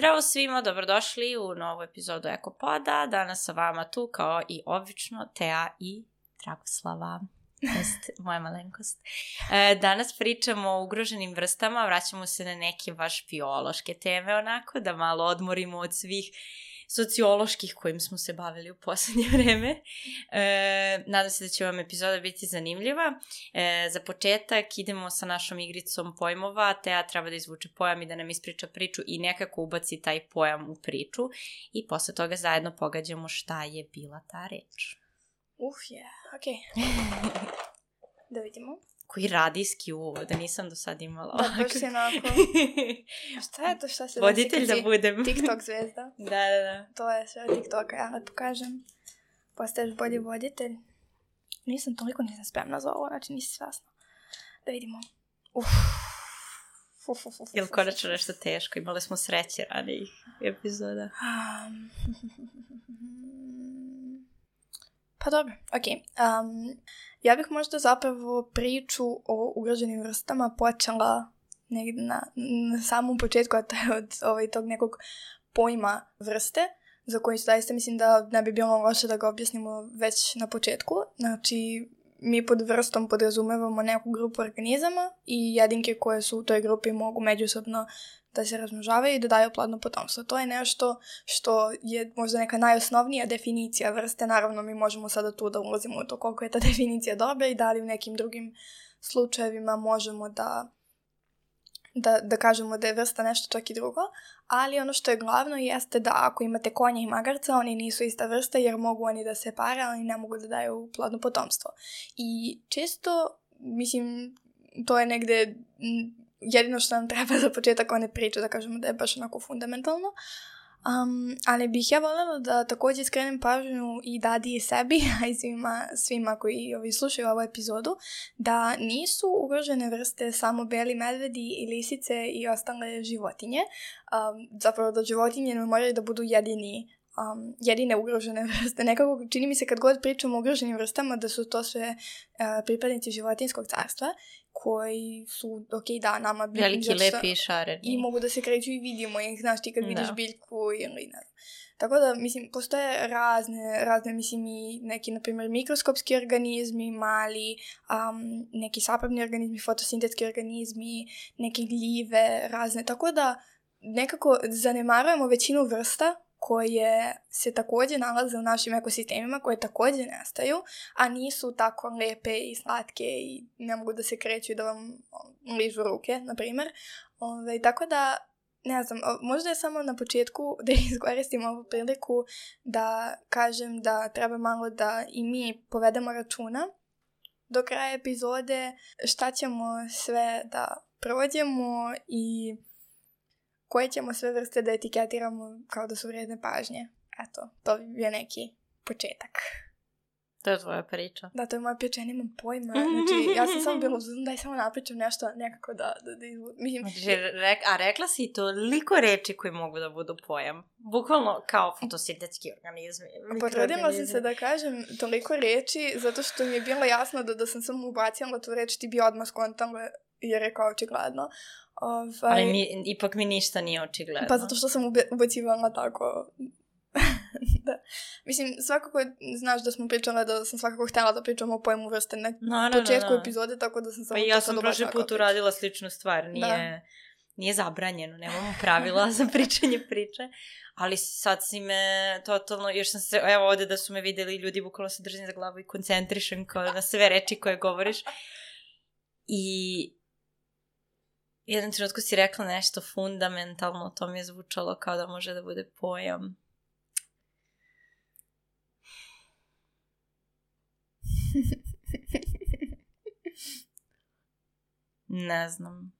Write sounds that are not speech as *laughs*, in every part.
Zdravo svima, dobrodošli u novu epizodu Ekopoda. Danas sa vama tu kao i obično Tea i Dragoslava. Jest moja malenkost. E, danas pričamo o ugroženim vrstama, vraćamo se na neke baš biološke teme onako, da malo odmorimo od svih socioloških kojim smo se bavili u poslednje *laughs* vreme. E, nadam se da će vam epizoda biti zanimljiva. E, za početak idemo sa našom igricom pojmova. Teja treba da izvuče pojam i da nam ispriča priču i nekako ubaci taj pojam u priču i posle toga zajedno pogađamo šta je bila ta reč. Uf, je, yeah. okej. Okay. *laughs* da vidimo. Koji radijski uvod, da nisam do sad imala. Da, baš si onako. *laughs* šta je to šta se Voditelj da budem. *laughs* TikTok zvezda. *laughs* da, da, da. To je sve TikToka, ja da pokažem. Postaješ bolji voditelj. Nisam toliko nisam spremna za ovo, znači nisi svesna. Da vidimo. Uf. Uf, uf, uf, Jel konačno nešto teško? Imali smo sreće ranijih epizoda. Um, pa dobro. Okay. Um, Ja bih možda zapravo priču o ugroženim vrstama počela negdje na, na samom početku, a to je od ovaj, tog nekog pojma vrste, za koji zaista mislim da ne bi bilo loše da ga objasnimo već na početku. Znači, mi pod vrstom podrazumevamo neku grupu organizama i jedinke koje su u toj grupi mogu međusobno da se razmnožavaju i da daju plodno potomstvo. To je nešto što je možda neka najosnovnija definicija vrste. Naravno, mi možemo sada tu da ulazimo u to koliko je ta *laughs* definicija dobra i da li u nekim drugim slučajevima možemo da, da, da kažemo da je vrsta nešto čak i drugo. Ali ono što je glavno jeste da ako imate konja i magarca, oni nisu ista vrsta jer mogu oni da se pare, ali ne mogu da daju plodno potomstvo. I često, mislim, to je negde jedino što nam treba za početak one priče, da kažemo *laughs* da je baš onako fundamentalno. Um, ali bih ja voljela da također skrenem pažnju i dadi i sebi, a i svima, svima koji ovi slušaju ovu epizodu, da nisu ugrožene vrste samo beli medvedi i lisice i ostale životinje. Um, zapravo da životinje ne moraju da budu jedini um, jedine ugrožene *laughs* vrste. Nekako čini mi se kad god pričamo o ugroženim vrstama da su to sve uh, pripadnici životinskog carstva koji su, ok, da, nama... Veliki, lepi i šareni. I mogu da se kreću i vidimo ih, znaš, ti kad vidiš da. biljku ili ne znam. Tako da, mislim, postoje razne, razne, mislim, i neki, na primjer, mikroskopski organizmi, mali, um, neki sapravni organizmi, fotosintetski organizmi, neke gljive, razne. Tako da, nekako zanemarujemo većinu vrsta koje se takođe nalaze u našim ekosistemima, koje takođe nestaju, a nisu tako lepe i slatke i ne mogu da se kreću i da vam ližu ruke, na primer. Ove, tako da, ne znam, možda je samo na početku *laughs* da iskoristim ovu priliku da kažem da treba malo da i mi povedemo računa do kraja epizode šta ćemo sve da prođemo i koje ćemo sve vrste da etiketiramo kao da su vredne pažnje. Eto, to je neki početak. To je tvoja priča. Da, to je moja priča, ja nemam pojma. Znači, ja sam samo bila uzuzna daj samo napričam nešto nekako da, da, da izvod. Mislim, znači, rek, a rekla si toliko reči koji mogu da budu pojam. Bukvalno kao fotosintetski organizmi. Potrudila sam se da kažem toliko reči, zato što mi je bilo jasno da, da sam samo ubacila tu reč, ti bi odmah skontala jer je kao očigledno. Ovaj, Ali mi, ipak mi ništa nije očigledno. Pa zato što sam ubacivala tako... *laughs* da. Mislim, svakako znaš da smo pričale da sam svakako htjela da pričam o pojmu vrste na no, no, početku no, no. epizode, tako da sam samo... Pa ja sam prošli put uradila sličnu stvar, nije, da. nije zabranjeno, nemamo pravila za pričanje priče, ali sad si me totalno, još sam se, evo ovde da su me videli ljudi, bukvalno se držim za glavu i koncentrišem kao na sve reči koje govoriš. I jednom trenutku si rekla nešto fundamentalno, to mi je zvučalo kao da može da bude pojam. *laughs* ne znam.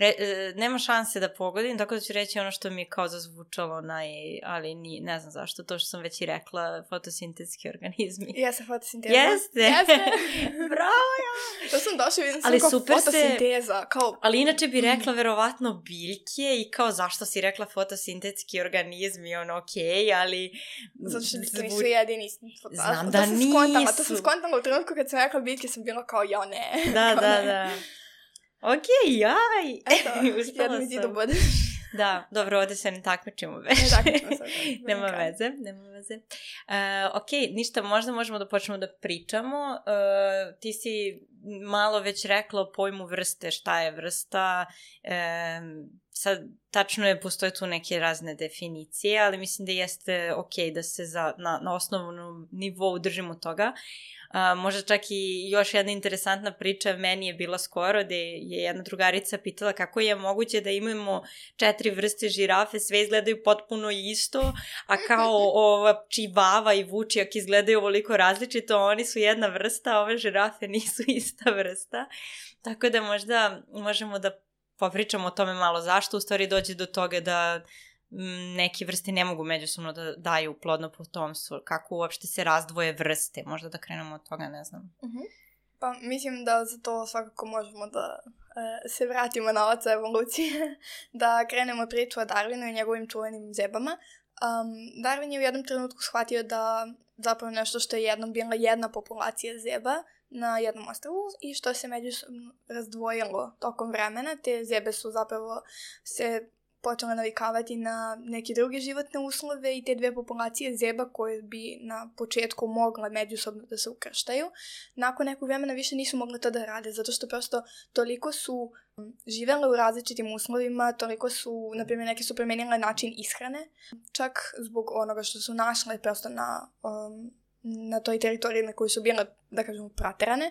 Re, e, nema šanse da pogodim, tako da ću reći ono što mi je kao zazvučalo, naj, ali ni, ne znam zašto, to što sam već i rekla, fotosintetski organizmi. *laughs* Jeste fotosinteza. Jeste. Jeste. *laughs* Bravo ja. To sam došla vidim ali kao super fotosinteza. Kao... Ali inače bi rekla verovatno biljke i kao zašto si rekla fotosintetski organizmi, ono okej, okay, ali... Zato što Zvu... nisu jedini. Znam da nisu. Skontala, to sam skontala u trenutku kad sam rekla biljke sam bila kao ja ne. Da, *laughs* da, da. Ok, jaj! Eto, jedno ti da budeš. da, dobro, ovde se ne takmičimo već. *laughs* Ne takmičimo se. Nema veze, nema veze. Uh, ok, ništa, možda možemo da počnemo da pričamo. Uh, ti si malo već rekla o pojmu vrste, šta je vrsta. Um, sad, tačno je, postoje tu neke razne definicije, ali mislim da jeste ok da se za, na, na osnovnom nivou držimo toga. A, možda čak i još jedna interesantna priča meni je bila skoro gde je jedna drugarica pitala kako je moguće da imamo četiri vrste žirafe, sve izgledaju potpuno isto, a kao *laughs* ova čivava i vučijak izgledaju ovoliko različito, oni su jedna vrsta, a ove žirafe *laughs* nisu ista vrsta. Tako da možda možemo da popričamo o tome malo zašto u stvari dođe do toga da neke vrste ne mogu međusobno da daju plodno potomstvo, kako uopšte se razdvoje vrste, možda da krenemo od toga, ne znam. Uh mhm. -huh. Pa mislim da za to svakako možemo da e, se vratimo na oca evolucije, *laughs* da krenemo priču o Darwinu i njegovim čuvenim zebama. Um, Darwin je u jednom trenutku shvatio da zapravo nešto što je jednom bila jedna populacija zeba na jednom ostravu i što se međusobno razdvojilo tokom vremena. Te zebe su zapravo se počela navikavati na neke druge životne uslove i te dve populacije zeba koje bi na početku mogle međusobno da se ukrštaju, nakon nekog vremena više nisu mogle to da rade, zato što prosto toliko su živele u različitim uslovima, toliko su, na primjer, neke su promenile način ishrane, čak zbog onoga što su našle prosto na, um, na toj teritoriji na kojoj su bile, da kažemo, praterane.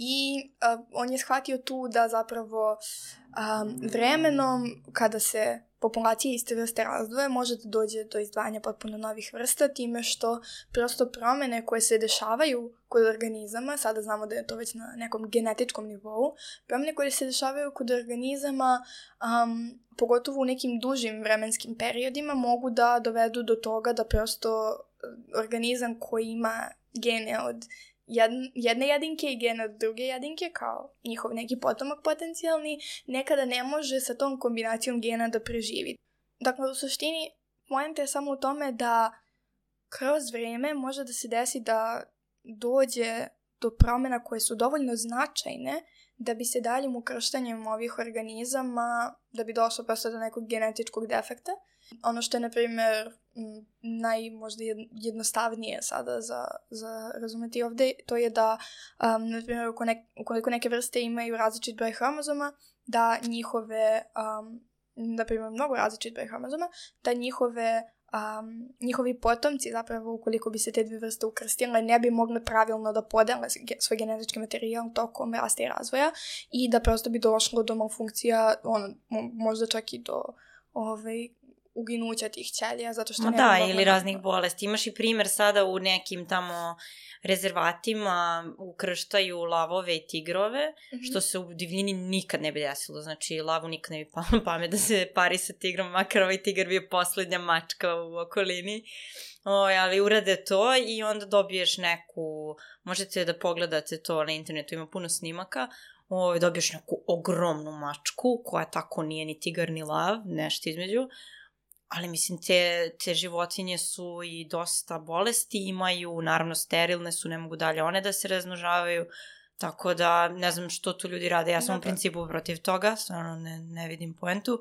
I uh, on je shvatio tu da zapravo um, vremenom, kada se populacije iste vrste razdvoje, može da dođe do izdvajanja potpuno novih vrsta, time što prosto promene koje se dešavaju kod organizama, sada znamo da je to već na nekom genetičkom nivou, promene koje se dešavaju kod organizama, um, pogotovo u nekim dužim vremenskim periodima, mogu da dovedu do toga da prosto organizam koji ima gene od jedne jedinke i gena druge jedinke, kao njihov neki potomak potencijalni, nekada ne može sa tom kombinacijom gena da preživi. Dakle, u suštini, pojenta je samo u tome da kroz vreme može da se desi da dođe do promjena koje su dovoljno značajne da bi se daljim ukrštanjem ovih organizama, da bi došlo prosto do nekog genetičkog defekta. Ono što je, na primjer, naj možda jednostavnije sada za, za razumeti ovde, to je da, um, na primjer, ukoliko neke vrste imaju različit broj hromozoma, da njihove, um, na primjer, mnogo različit broj hromozoma, da njihove um, njihovi potomci zapravo ukoliko bi se te dve vrste ukrstile ne bi mogle pravilno da podele svoj genetički materijal tokom rasta i razvoja i da prosto bi došlo do malfunkcija, ono, možda čak i do ovaj, uginuća tih ćelija, zato što... Ma da, ili raznih bolesti. Imaš i primer sada u nekim tamo rezervatima ukrštaju lavove i tigrove, mm -hmm. što se u divljini nikad ne bi desilo. Znači, lavu nikad ne bi palo *laughs* pamet da se pari sa tigrom, makar ovaj tigar bio poslednja mačka u okolini. O, ali urade to i onda dobiješ neku, možete da pogledate to na internetu, ima puno snimaka, o, dobiješ neku ogromnu mačku koja tako nije ni tigar ni lav, nešto između, ali mislim te, te životinje su i dosta bolesti imaju, naravno sterilne su, ne mogu dalje one da se razmnožavaju, tako da ne znam što tu ljudi rade, ja sam da, u principu protiv toga, stvarno ne, ne vidim poentu.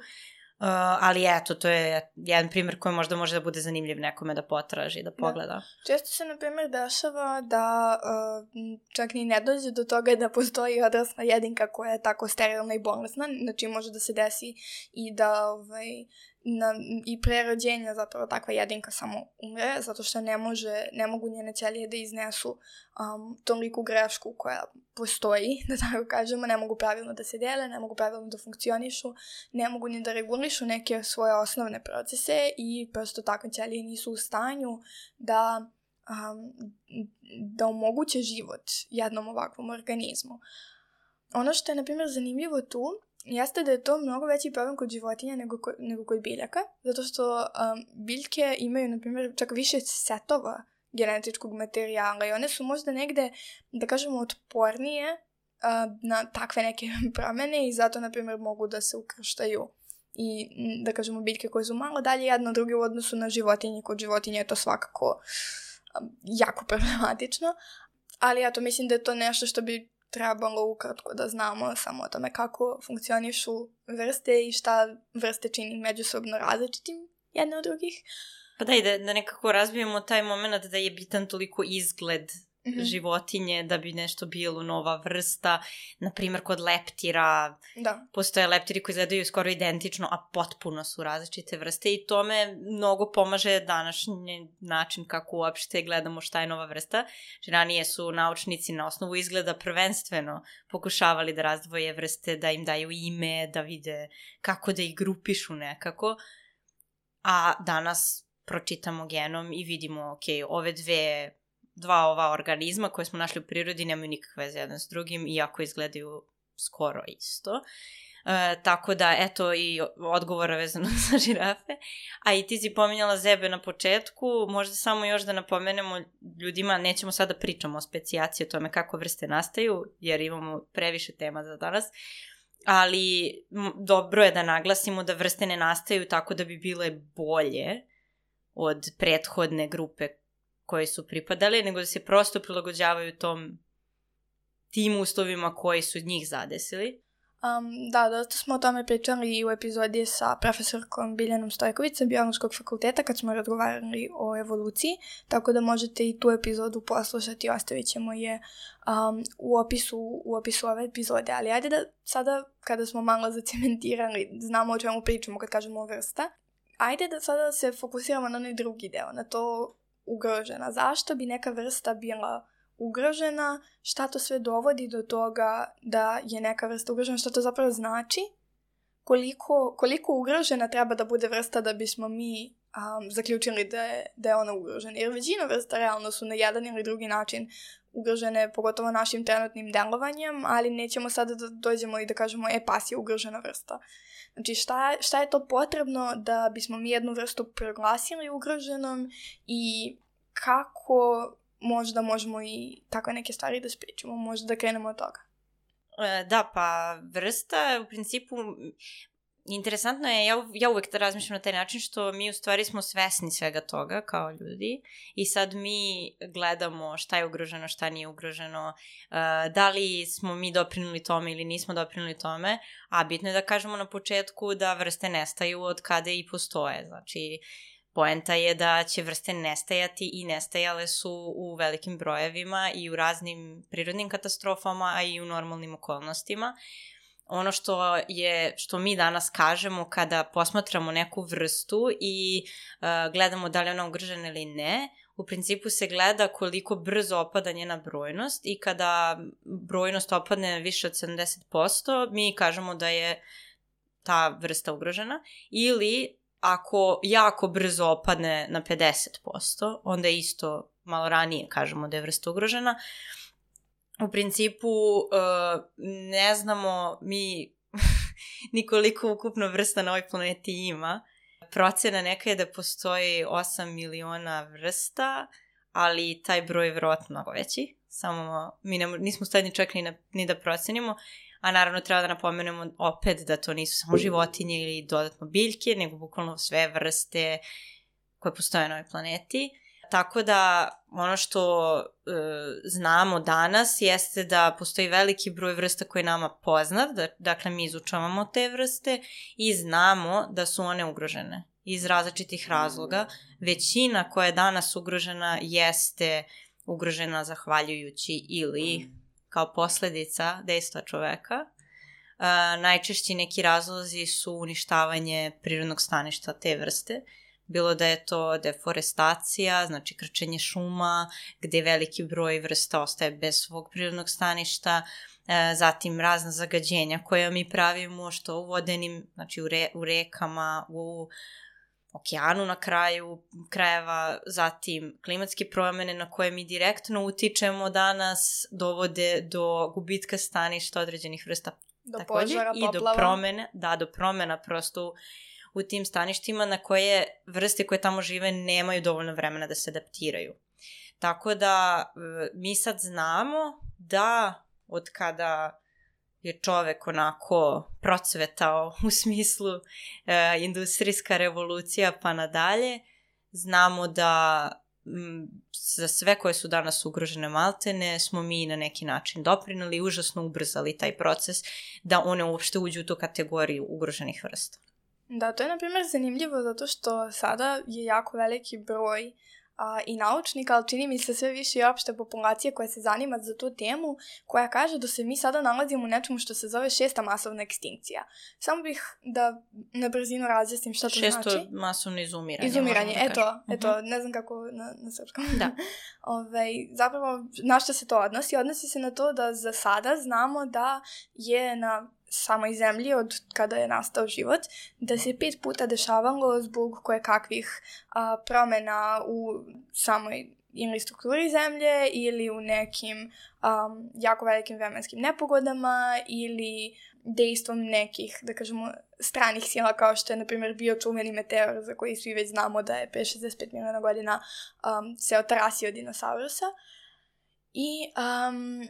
Uh, ali eto, to je jedan primjer koji možda može da bude zanimljiv nekome da potraži, da, da. pogleda. Da. Često se, na primjer, dešava da uh, čak ni ne dođe do toga da postoji odrasla jedinka koja je tako sterilna i bolesna, znači može da se desi i da ovaj, na, i pre rođenja zapravo takva jedinka samo umre, zato što ne može, ne mogu njene ćelije da iznesu um, toliku grešku koja postoji, *laughs* da tako kažemo, ne mogu pravilno da se dele, ne mogu pravilno da funkcionišu, ne mogu ni da regulišu neke svoje osnovne procese i prosto takve ćelije nisu u stanju da um, da omoguće život jednom ovakvom organizmu. Ono što je, na primjer, zanimljivo tu jeste da je to mnogo veći problem kod životinja nego, ko, nego kod biljaka, zato što um, biljke imaju, na primjer, čak više setova genetičkog materijala i one su možda negde, da kažemo, otpornije uh, na takve neke *laughs* promene i zato, na primjer, mogu da se ukrštaju i, da kažemo, biljke koje su malo dalje jedno druge u odnosu na životinje. Kod životinje je to svakako um, jako *laughs* problematično, ali ja to mislim da je to nešto što bi trebalo ukratko da znamo samo o tome kako funkcionišu vrste i šta vrste čini međusobno različitim jedne od drugih. Pa da, i da, da nekako razbijemo taj moment da je bitan toliko izgled mm-hmm. životinje da bi nešto bilo nova vrsta. Naprimjer, kod leptira da. postoje leptiri koji izgledaju skoro identično, a potpuno su različite vrste i to me mnogo pomaže današnji način kako uopšte gledamo šta je nova vrsta. Znači, ranije su naučnici na osnovu izgleda prvenstveno pokušavali da razdvoje vrste, da im daju ime, da vide kako da ih grupišu nekako. A danas pročitamo genom i vidimo, ok, ove dve dva ova organizma koje smo našli u prirodi nemaju nikakve veze jedan s drugim, iako izgledaju skoro isto. E, tako da, eto i odgovora vezano *laughs* za žirafe. A i ti si pominjala zebe na početku, možda samo još da napomenemo ljudima, nećemo sada da pričamo o specijaciji, o tome kako vrste nastaju, jer imamo previše tema za danas, ali dobro je da naglasimo da vrste ne nastaju tako da bi bile bolje od prethodne grupe koji su pripadali, nego da se prosto prilagođavaju tom tim uslovima koji su njih zadesili. Um, da, dosta smo o tome pričali i u epizodi sa profesorkom Biljanom Stojković sa fakulteta kad smo razgovarali o evoluciji, tako da možete i tu epizodu poslušati, ostavit ćemo je um, u, opisu, u opisu ove epizode. Ali ajde da sada, kada smo malo zacementirali, znamo o čemu pričamo kad kažemo vrsta, ajde da sada se fokusiramo na onaj drugi deo, na to ugrožena. Zašto bi neka vrsta bila ugrožena? Šta to sve dovodi do toga da je neka vrsta ugrožena? Šta to zapravo znači? Koliko, koliko ugrožena treba da bude vrsta da bismo mi um, zaključili da je, da je ona ugrožena? Jer većina vrsta realno su na jedan ili drugi način ugrožene, pogotovo našim trenutnim delovanjem, ali nećemo sada da dođemo i da kažemo, e, pas je ugrožena vrsta. Znači, šta, šta je to potrebno da bismo mi jednu vrstu proglasili ugroženom i kako možda možemo i takve neke stvari da spričamo, možda da krenemo od toga. E, da, pa vrsta u principu interesantno je, ja, ja uvek da razmišljam na taj način što mi u stvari smo svesni svega toga kao ljudi i sad mi gledamo šta je ugroženo, šta nije ugroženo, uh, da li smo mi doprinuli tome ili nismo doprinuli tome, a bitno je da kažemo na početku da vrste nestaju od kada i postoje, znači poenta je da će vrste nestajati i nestajale su u velikim brojevima i u raznim prirodnim katastrofama, a i u normalnim okolnostima. Uh, ono što je što mi danas kažemo kada posmatramo neku vrstu i uh, gledamo da li ona ugrožena ili ne, u principu se gleda koliko brzo opada njena brojnost i kada brojnost opadne više od 70%, mi kažemo da je ta vrsta ugrožena ili ako jako brzo opadne na 50%, onda isto malo ranije kažemo da je vrsta ugrožena. Uh, u principu uh, ne znamo mi *laughs* nikoliko ukupno vrsta na ovoj planeti ima. Procena neka je da postoji 8 miliona vrsta, ali taj broj je vjerojatno mnogo veći. Samo mi ne, nismo stadni čak ni, na, ni da procenimo, a naravno treba da napomenemo opet da to nisu samo životinje ili dodatno biljke, nego bukvalno sve vrste koje postoje na ovoj planeti. Tako da ono što e, znamo danas jeste da postoji veliki broj vrsta koji nama poznat, da, dakle mi izučavamo te vrste i znamo da su one ugrožene iz različitih razloga. Većina koja je danas ugrožena jeste ugrožena zahvaljujući ili kao posledica dejstva čoveka. E, najčešći neki razlozi su uništavanje prirodnog staništa te vrste bilo da je to deforestacija, znači krčenje šuma, gde veliki broj vrsta ostaje bez svog prirodnog staništa, e, zatim razna zagađenja koja mi pravimo, što u vodenim, znači u, re, u rekama, u okeanu na kraju krajeva, zatim klimatske promene na koje mi direktno utičemo danas dovode do gubitka staništa određenih vrsta. Do takođe požara, i do promene, da, do promena prosto u tim staništima na koje vrste koje tamo žive nemaju dovoljno vremena da se adaptiraju. Tako da e, mi sad znamo da od kada je čovek onako procvetao *laughs* u smislu e, industrijska revolucija pa nadalje, znamo da m, za sve koje su danas ugrožene maltene smo mi na neki način doprinali i užasno ubrzali taj proces da one uopšte uđu u tu kategoriju ugroženih vrsta. Da, to je na primjer zanimljivo zato što sada je jako veliki broj a, i naučnika, ali čini mi se sve više i opšte populacije koja se zanima za tu temu, koja kaže da se mi sada nalazimo u nečemu što se zove šesta masovna ekstinkcija. Samo bih da na brzinu razjasnim šta to Šesto znači. Šesto masovno izumiranje. Izumiranje, da eto, kažemo. eto, Mhm. ne znam kako na, na srpskom. Da. *laughs* Ove, zapravo, na što se to odnosi? Odnosi se na to da za sada znamo da je na samoj zemlji od kada je nastao život, da se pet puta dešavalo zbog koje kakvih a, promena u samoj ili strukturi zemlje ili u nekim um, jako velikim vremenskim nepogodama ili dejstvom nekih, da kažemo, stranih sila kao što je, na primjer, bio čuveni meteor za koji svi već znamo da je 5-65 miliona godina um, se otarasio dinosaurusa. I, um,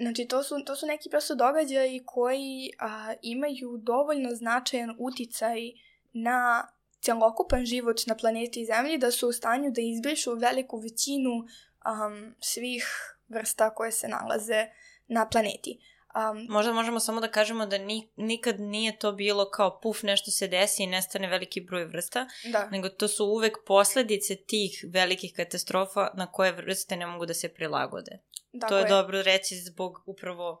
znači, to su, to su neki prosto događaji koji a, imaju dovoljno značajan uticaj na celokupan život na planeti Zemlji da su u stanju da izbrišu veliku većinu um, svih vrsta koje se nalaze na planeti. Um, Možda možemo samo da kažemo da ni, nikad nije to bilo kao puf nešto se desi i nestane veliki broj vrsta, da. nego to su uvek posledice tih velikih katastrofa na koje vrste ne mogu da se prilagode. Tako to je, dobro reći zbog upravo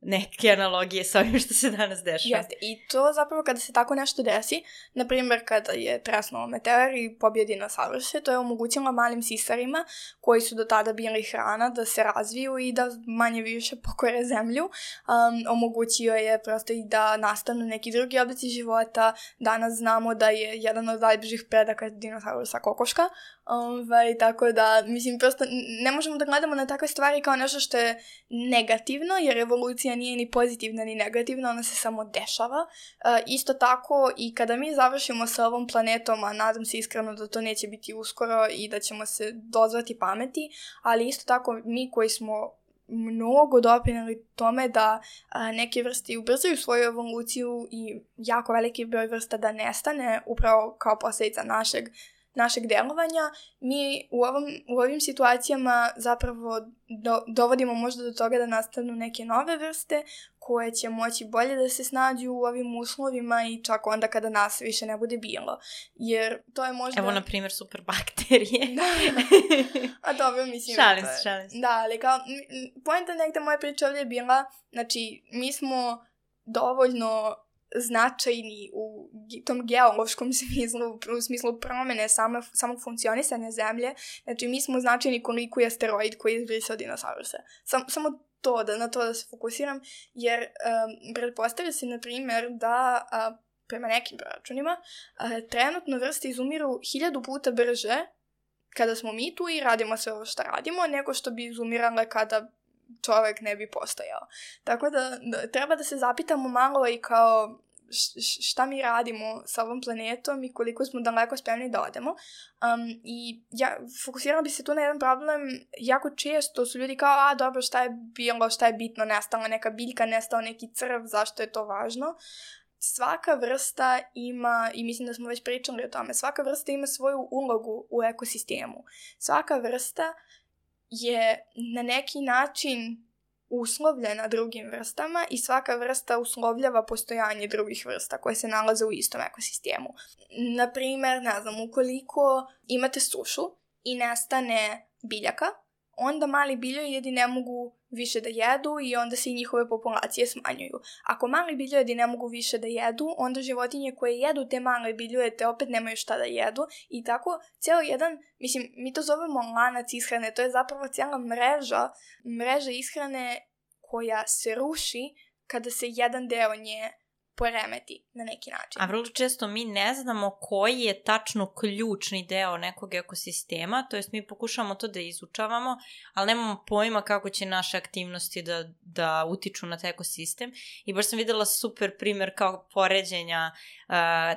neke analogije sa ovim što se danas dešava. Jeste. I to zapravo kada se tako nešto desi, na primjer kada je tresnuo meteor i pobio dinosauruse, to je omogućilo malim sisarima koji su do tada bili hrana da se razviju i da manje više pokore zemlju. Um, omogućio je prosto i da nastanu neki drugi oblici života. Danas znamo da je jedan od najbližih predaka dinosaurusa kokoška. Ovaj, tako da, mislim, prosto ne možemo da gledamo na takve stvari kao nešto što je negativno, jer evolucija nije ni pozitivna ni negativna, ona se samo dešava. Uh, isto tako i kada mi završimo sa ovom planetom, a nadam se iskreno da to neće biti uskoro i da ćemo se dozvati pameti, ali isto tako mi koji smo mnogo doprinali tome da a, neke vrste ubrzaju svoju evoluciju i jako veliki broj vrsta da nestane upravo kao posljedica našeg našeg delovanja, mi u, ovom, u ovim situacijama zapravo do, dovodimo možda do toga da nastanu neke nove vrste koje će moći bolje da se snađu u ovim uslovima i čak onda kada nas više ne bude bilo. Jer to je možda... Evo, na primjer, super bakterije. da, *laughs* A dobro, mislim... šalim se, šalim se. Da, ali kao, poenta negde moje priče ovdje je bila, znači, mi smo dovoljno značajni u tom geološkom *laughs* smislu, u smislu promene same, samog funkcionisanja zemlje, znači mi smo značajni koliko je asteroid koji je izbrisao dinosaurusa. Sam, samo to, da na to da se fokusiram, jer um, pretpostavlja se, na primjer, da a, prema nekim proračunima, a, trenutno vrste izumiru hiljadu puta brže kada smo mi tu i radimo sve ovo što radimo, nego što bi izumirale kada čovek ne bi postojao. Tako da, da treba da se zapitamo malo i kao šta mi radimo sa ovom planetom i koliko smo daleko spremni da odemo. Um, I ja fokusirala bi se tu na jedan problem. Jako često su ljudi kao, a dobro, šta je bilo, šta je bitno, nestala neka biljka, nestao neki crv, zašto je to važno? Svaka vrsta ima, i mislim da smo već pričali o tome, svaka vrsta ima svoju ulogu u ekosistemu. Svaka vrsta je na neki način uslovljena drugim vrstama i svaka vrsta uslovljava postojanje drugih vrsta koje se nalaze u istom ekosistemu. Naprimer, ne znam, ukoliko imate sušu i nestane biljaka, onda mali biljojedi ne mogu više da jedu i onda se i njihove populacije smanjuju. Ako mali biljojedi ne mogu više da jedu, onda životinje koje jedu te male biljojete opet nemaju šta da jedu i tako cijelo jedan, mislim, mi to zovemo lanac ishrane, to je zapravo cijela mreža, mreža ishrane koja se ruši kada se jedan deo nje poremeti na neki način. A vrlo često mi ne znamo koji je tačno ključni deo nekog ekosistema, to jest mi pokušavamo to da izučavamo, ali nemamo pojma kako će naše aktivnosti da, da utiču na taj ekosistem. I baš sam videla super primer kao poređenja uh,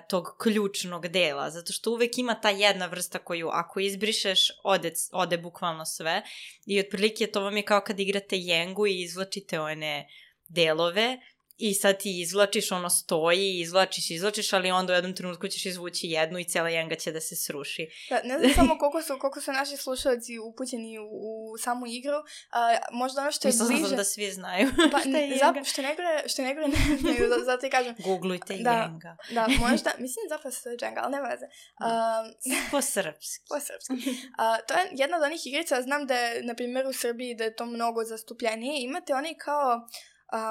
tog ključnog dela, zato što uvek ima ta jedna vrsta koju ako izbrišeš, ode, ode bukvalno sve. I otprilike to vam je kao kad igrate jengu i izvlačite one delove i sad ti izvlačiš, ono stoji, izvlačiš, izvlačiš, ali onda u jednom trenutku ćeš izvući jednu i cijela jenga će da se sruši. Da, ne znam samo *laughs* koliko su, koliko su naši slušalci upućeni u, u samu igru, a, možda ono što je Mislim bliže... sam da svi znaju *laughs* Pa, *laughs* šta je jenga. što ne gore, što ne gore ne znaju, za- zato i kažem. Googlujte Da. jenga. Da, možda, mislim zapravo se to je Jenga, ali nema veze. Um, Po srpski. po srpski. A, to je jedna od onih igrica, znam da je, na primjer, u Srbiji da je to mnogo zastupljenije. Imate oni kao,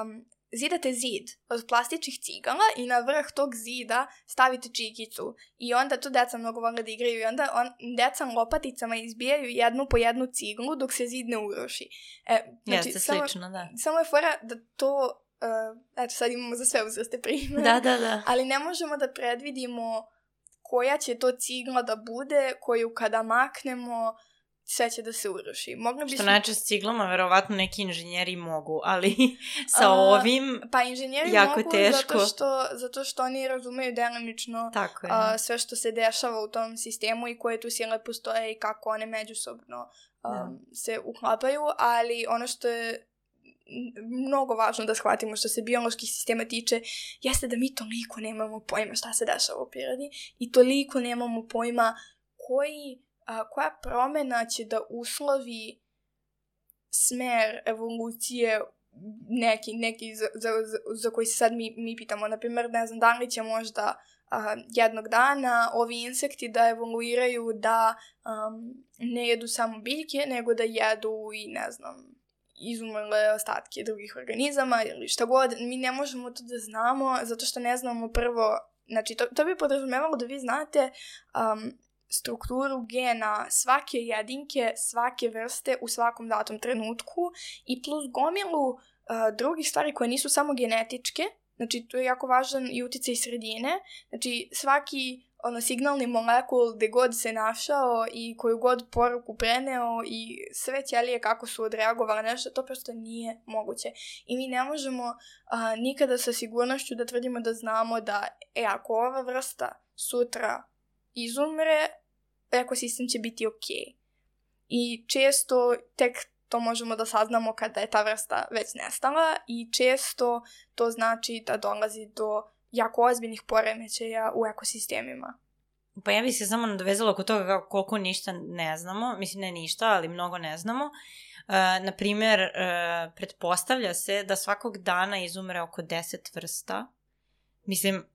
um, zidate zid od plastičnih cigala i na vrh tog zida stavite čikicu. I onda to deca mnogo vole da igraju i onda on, deca lopaticama izbijaju jednu po jednu ciglu dok se zid ne uruši. E, Jeste samo, slično, da. samo je fora da to, uh, eto sad imamo za sve uzraste primjer. Da, da, da. *laughs* Ali ne možemo da predvidimo koja će to cigla da bude, koju kada maknemo, sve će da se uruši. Mogli Što bismo... znači s ciglama, verovatno neki inženjeri mogu, ali *laughs* sa A, ovim, Pa inženjeri jako mogu teško. zato što, zato što oni razumeju delimično tako je. a, sve što se dešava u tom sistemu i koje tu sile postoje i kako one međusobno Da. um, se uklapaju, ali ono što je mnogo važno da shvatimo što se bioloških sistema tiče, jeste da mi toliko nemamo pojma šta se dešava u prirodi i toliko nemamo pojma koji, a, koja promena će da uslovi smer evolucije neki, neki za, za, za, za koji se sad mi, mi pitamo. Naprimjer, ne znam, da li će možda a, jednog dana ovi insekti da evoluiraju da um, ne jedu samo biljke, nego da jedu i ne znam, izumrle ostatke drugih organizama ili šta god. Mi ne možemo to da znamo zato što ne znamo prvo, znači to, to bi podrazumevalo da vi znate um, strukturu gena svake jedinke, svake vrste u svakom datom trenutku i plus gomilu uh, drugih stvari koje nisu samo genetičke, znači tu je jako važan i uticaj sredine, znači svaki ono signalni molekul gde god se našao i koju god poruku preneo i sve ćelije kako su odreagovale nešto, to prosto nije moguće. I mi ne možemo a, nikada sa sigurnošću da tvrdimo da znamo da, e, ako ova vrsta sutra izumre, ekosistem će biti ok. I često tek to možemo da saznamo kada je ta vrsta već nestala i često to znači da dolazi do jako ozbiljnih poremećaja u ekosistemima. Pa ja bih se samo nadovezala oko toga kako, koliko ništa ne znamo, mislim ne ništa, ali mnogo ne znamo. Uh, naprimer, uh, pretpostavlja se da svakog dana izumre oko 10 vrsta. Mislim,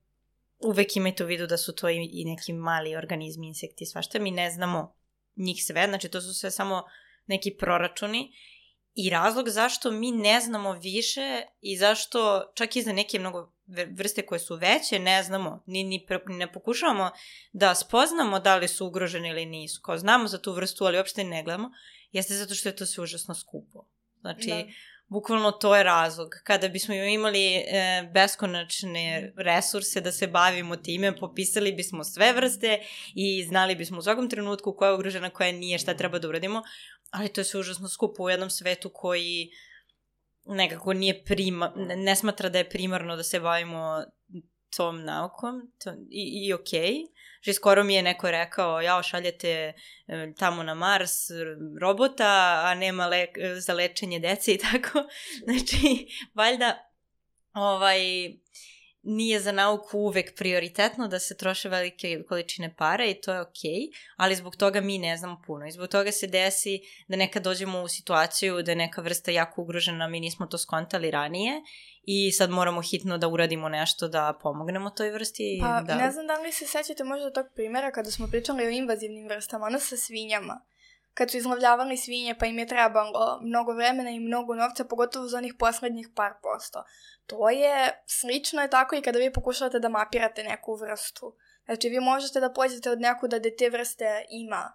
uvek imajte u vidu da su to i, i neki mali organizmi, insekti, svašta. Mi ne znamo njih sve, znači to su sve samo neki proračuni. I razlog zašto mi ne znamo više i zašto čak i za neke mnogo vrste koje su veće ne znamo, ni, ni, pre- ne pokušavamo da spoznamo da li su ugrožene ili nisu. Kao znamo za tu vrstu, ali uopšte ne gledamo, jeste zato što je to sve užasno skupo. Znači, Da. Bukvalno to je razlog. Kada bismo imali e, beskonačne resurse da se bavimo time, popisali bismo sve vrste i znali bismo u svakom trenutku koja je ugrožena, koja nije, šta treba da uradimo, ali to je sve užasno skupo u jednom svetu koji nekako nije prima, ne, smatra da je primarno da se bavimo tom naukom to, i, i. Okay. Že skoro mi je neko rekao, jao, šaljete e, tamo na Mars robota, a nema le, za lečenje dece i tako. *laughs* Znači, valjda, ovaj, nije za nauku uvek prioritetno da se troše velike količine para i to je okej, okay, ali zbog toga mi ne znamo puno i zbog toga se desi da nekad dođemo u situaciju da je neka vrsta jako ugrožena, mi nismo to skontali ranije i sad moramo hitno da uradimo nešto da pomognemo toj vrsti. Pa da... ne znam da li se sećate možda tog primjera kada smo pričali o invazivnim vrstama, ono sa svinjama. Kad su izlovljavali svinje pa im je trebalo mnogo vremena i mnogo novca, pogotovo za onih poslednjih par posto. To je slično je tako i kada vi pokušavate da mapirate neku vrstu. Znači vi možete da pođete od nekuda da te vrste ima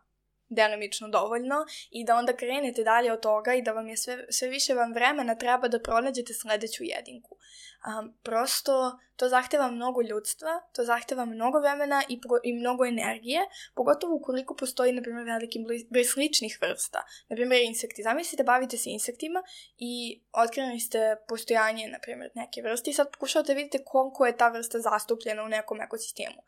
delimično dovoljno i da onda krenete dalje od toga i da vam je sve, sve više vam vremena treba da pronađete sledeću jedinku. Um, prosto to zahteva mnogo ljudstva, to zahteva mnogo vremena i, pro, i mnogo energije, pogotovo ukoliko postoji, na primjer, veliki broj sličnih vrsta. Na primjer, insekti. Zamislite, bavite se insektima i otkrili ste postojanje, na primjer, neke vrste i sad pokušavate da vidite koliko je ta vrsta zastupljena u nekom ekosistemu.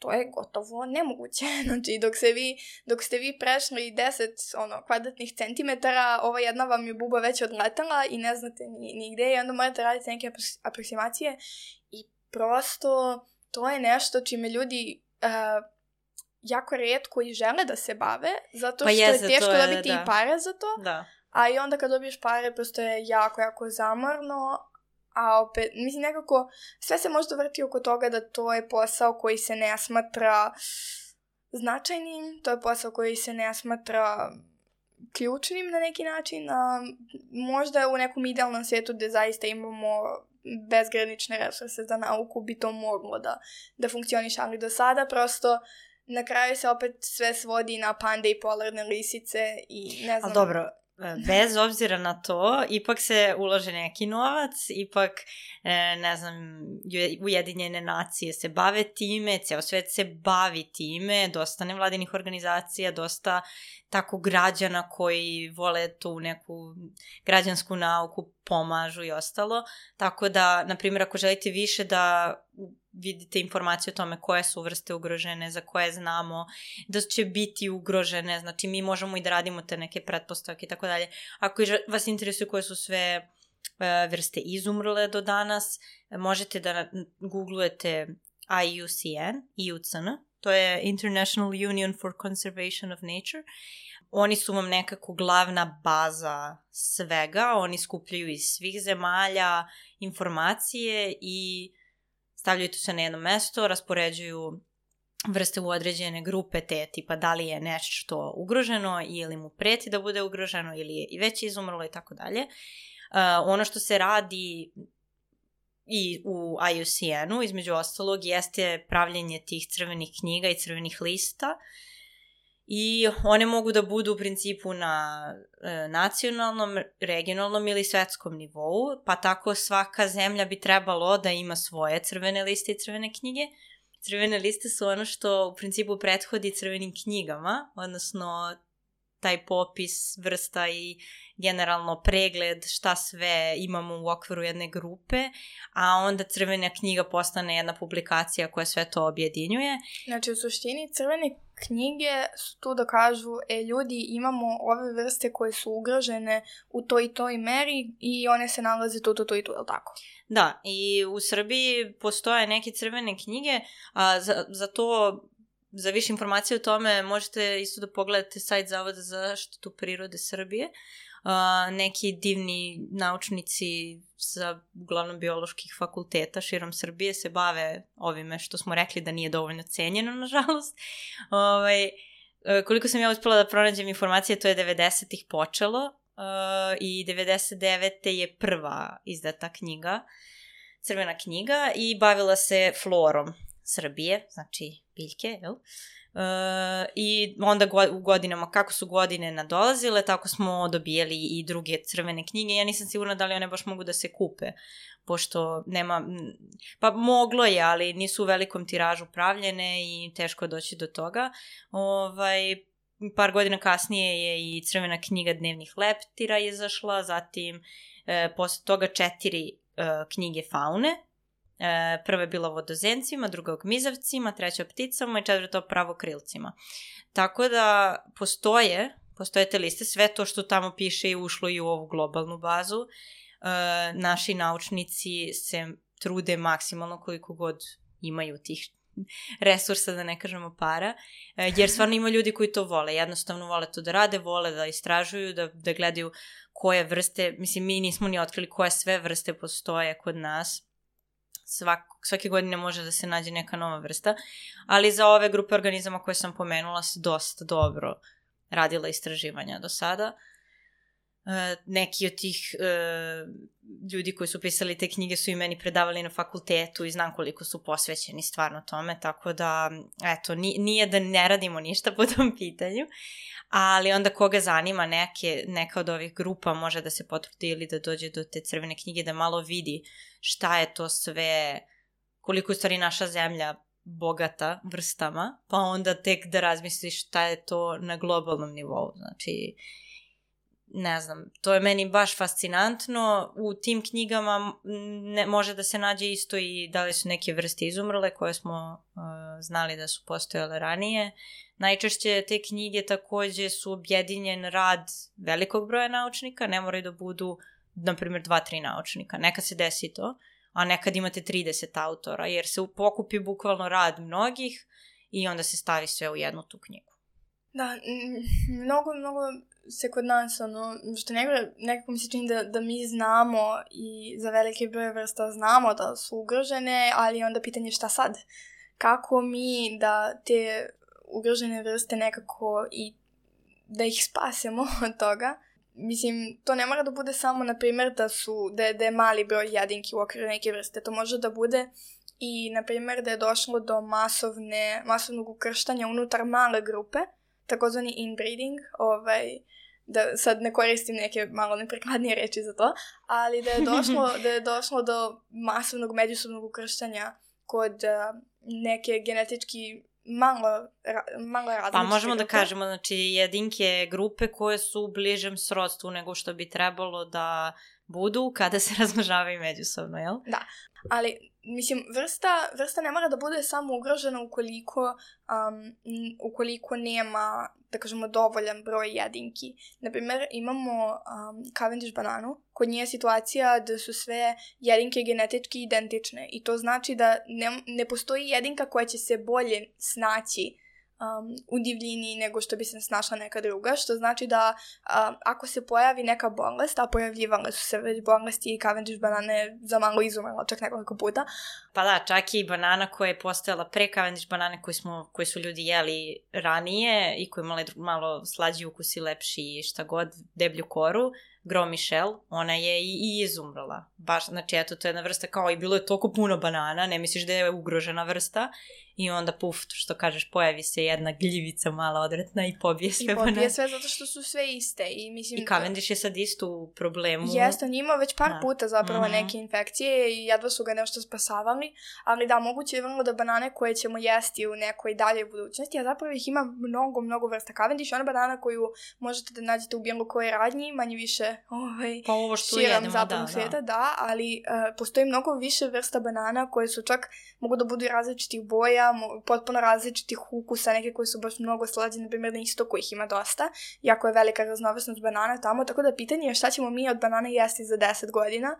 To je gotovo nemoguće. *laughs* Znači, dok, se vi, dok ste vi prešli 10 ono, kvadratnih centimetara, ova jedna vam je buba već odletala i ne znate ni, ni gde i onda morate raditi neke aproksimacije i prosto to je nešto čime ljudi uh, jako redko i žele da se bave, zato pa što je teško je, dobiti da. i pare za to. Da. A i onda kad dobiješ pare, prosto je jako, jako zamorno, a opet, mislim nekako, sve se možda vrti oko toga da to je posao koji se ne smatra značajnim, to je posao koji se ne smatra ključnim na neki način, a možda u nekom idealnom svijetu gde zaista imamo bezgranične resurse za nauku bi to moglo da, da funkcioniš, ali do sada prosto na kraju se opet sve svodi na pande i polarne lisice i ne znam. Ali dobro, bez obzira na to, ipak se ulože neki novac, ipak, e, ne znam, Ujedinjene nacije se bave time, ceo svet se bavi time, dosta nevladinih organizacija, dosta tako građana koji vole tu neku građansku nauku, pomažu i ostalo. Tako da, na primjer, ako želite više da vidite informacije o tome koje su vrste ugrožene, za koje znamo da će biti ugrožene, znači mi možemo i da radimo te neke pretpostavke i tako dalje. Ako vas interesuje koje su sve e, vrste izumrle do danas, možete da googlujete IUCN, IUCN, to je International Union for Conservation of Nature. Oni su vam nekako glavna baza svega, oni skupljaju iz svih zemalja informacije i stavljaju to se na jedno mesto, raspoređuju vrste u određene grupe te tipa da li je nešto ugroženo ili mu preti da bude ugroženo ili je i već izumrlo i tako dalje. Ono što se radi i u IUCN-u, između ostalog, jeste pravljenje tih crvenih knjiga i crvenih lista i one mogu da budu u principu na e, nacionalnom, regionalnom ili svetskom nivou, pa tako svaka zemlja bi trebalo da ima svoje crvene liste i crvene knjige. Crvene liste su ono što u principu prethodi crvenim knjigama, odnosno taj popis vrsta i generalno pregled šta sve imamo u okviru jedne grupe, a onda crvena knjiga postane jedna publikacija koja sve to objedinjuje. Znači u suštini crvene knjige su tu da kažu, e ljudi imamo ove vrste koje su ugrožene u toj i toj meri i one se nalaze tu, tu, tu i tu, je li tako? Da, i u Srbiji postoje neke crvene knjige, a za, za to za više informacije o tome možete isto da pogledate sajt Zavoda za zaštitu prirode Srbije. Uh, neki divni naučnici sa uglavnom bioloških fakulteta širom Srbije se bave ovime što smo rekli da nije dovoljno cenjeno, *laughs* nažalost. Ovaj, e, koliko sam ja uspela da pronađem informacije, to je 90-ih počelo uh, i 99. je prva izdata knjiga, crvena knjiga i bavila se florom Srbije, znači biljke, jel? Uh, I onda go, u godinama, kako su godine nadolazile, tako smo dobijali i druge crvene knjige. Ja nisam sigurna da li one baš mogu da se kupe, pošto nema, pa moglo je, ali nisu u velikom tiražu pravljene i teško je doći do toga. Ovaj, par godina kasnije je i crvena knjiga dnevnih leptira izašla, zatim e, posle toga četiri e, knjige faune, E, prva je bila vodozencima, druga gmizavcima, treća pticama i četvrta pravokrilcima. Tako da postoje, postoje te liste, sve to što tamo piše je ušlo i u ovu globalnu bazu. E, naši naučnici se trude maksimalno koliko god imaju tih resursa, da ne kažemo para, e, jer *laughs* stvarno ima ljudi koji to vole, jednostavno vole to da rade, vole da istražuju, da, da gledaju koje vrste, mislim mi nismo ni otkrili koje sve vrste postoje kod nas, svak, svake godine može da se nađe neka nova vrsta, ali za ove grupe organizama koje sam pomenula se dosta dobro radila istraživanja do sada. E, neki od tih e, ljudi koji su pisali te knjige su i meni predavali na fakultetu i znam koliko su posvećeni stvarno tome, tako da, eto, nije da ne radimo ništa *laughs* po tom pitanju, ali onda koga zanima neke, neka od ovih grupa može da se potrudi ili da dođe do te crvene knjige da malo vidi šta je to sve, koliko je stvari naša zemlja bogata vrstama, pa onda tek da razmisliš šta je to na globalnom nivou. Znači, ne znam, to je meni baš fascinantno. U tim knjigama ne, može da se nađe isto i da li su neke vrste izumrle koje smo uh, znali da su postojale ranije. Najčešće te knjige takođe su objedinjen rad velikog broja naučnika, ne moraju da budu, na primjer, dva, tri naučnika. Nekad se desi to, a nekad imate 30 autora, jer se pokupi bukvalno rad mnogih i onda se stavi sve u jednu tu knjigu. Da, mnogo, mnogo se kod nas, ono, što nekako, nekako mi se čini da, da mi znamo i za velike broje vrsta znamo da su ugrožene, ali onda pitanje šta sad? Kako mi da te ugrožene vrste nekako i da ih spasemo *laughs* od toga? Mislim, to ne mora da bude samo, na primjer, da, su, da, da je mali broj jedinki u okviru neke vrste. To može da bude i, na primjer, da je došlo do masovne, masovnog ukrštanja unutar male grupe, takozvani inbreeding, ovaj, da sad ne koristim neke malo neprekladnije reči za to, ali da je došlo, *laughs* da je došlo do masovnog međusobnog ukrštanja kod uh, neke genetički malo, ra, malo različite Pa možemo da grupe. da kažemo, znači jedinke grupe koje su u bližem srodstvu nego što bi trebalo da budu kada se *laughs* razmnožavaju međusobno, jel? Da, ali mislim, vrsta, vrsta ne mora da bude samo ugrožena ukoliko, um, ukoliko nema, da kažemo, dovoljan broj jedinki. Naprimjer, imamo um, Cavendish bananu, kod nje je situacija da su sve jedinke genetički identične i to znači da ne, ne postoji jedinka koja će se bolje snaći um, u divljini nego što bi se snašla neka druga, što znači da um, ako se pojavi neka bolest, a pojavljivale su se već bolesti i Cavendish banane za malo izumrla čak nekoliko puta. Pa da, čak i banana koja je postojala pre Cavendish banane koji, smo, koji su ljudi jeli ranije i koji imale malo slađi ukus i lepši i šta god, deblju koru, Gro Michel, ona je i, i izumrla. Baš, znači, eto, to je jedna vrsta kao i bilo je toliko puno banana, ne misliš da je ugrožena vrsta i onda puf, što kažeš, pojavi se jedna gljivica mala odretna i pobije sve. I pobije sve zato što su sve iste. I, mislim, I Cavendish je sad isto u problemu. Jeste, on ima već par da. puta zapravo mm -hmm. neke infekcije i jedva su ga nešto spasavali, ali da, moguće je vrlo da banane koje ćemo jesti u nekoj daljoj budućnosti, a zapravo ih ima mnogo, mnogo vrsta Cavendish, ona banana koju možete da nađete u bilo koje radnji, manje više ovaj, pa ovo što jedemo, da, da. svijeta, da, ali uh, postoji mnogo više vrsta banana koje su čak, mogu da budu različitih boja, potpuno različitih ukusa, neke koje su baš mnogo slađe, na primjer na istoku ih ima dosta, jako je velika raznovrsnost banana tamo, tako da pitanje je šta ćemo mi od banane jesti za 10 godina.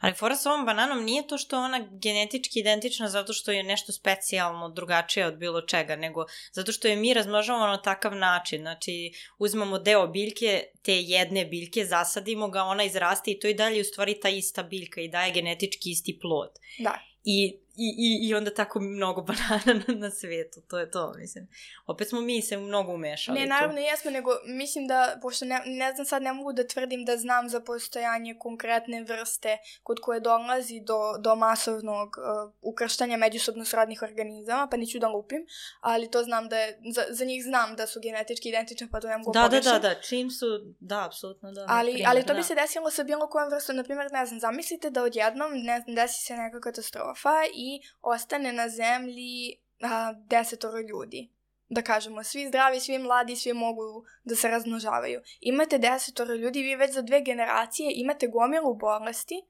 Ali fora sa ovom bananom nije to što ona genetički identična zato što je nešto specijalno drugačije od bilo čega, nego zato što je mi razmnožavamo na takav način, znači uzmemo deo biljke, te jedne biljke, zasadimo ga, ona izraste i to i dalje u stvari ta ista biljka i daje genetički isti plod. Da. I I, i, i onda tako mnogo *laughs* banana na, na svijetu, to je to, mislim. Opet smo mi se mnogo umešali. Ne, naravno jesmo, nego mislim da, pošto ne, ne znam sad, ne mogu da tvrdim da znam za postojanje konkretne vrste kod koje dolazi do, do masovnog uh, ukrštanja međusobno srodnih organizama, pa neću da lupim, ali to znam da je, za, za njih znam da su genetički identične, pa to ne mogu da, da, da, da, čim su, da, apsolutno da. Ali, primjer, ali to da. bi se desilo sa bilo kojom vrstom, na primjer, ne znam, zamislite da odjednom, ne znam, desi se neka katastrofa i i ostane na zemlji a, desetoro ljudi. Da kažemo, svi zdravi, svi mladi, svi mogu da se razmnožavaju. Imate desetoro ljudi, vi već za dve generacije imate gomilu bolesti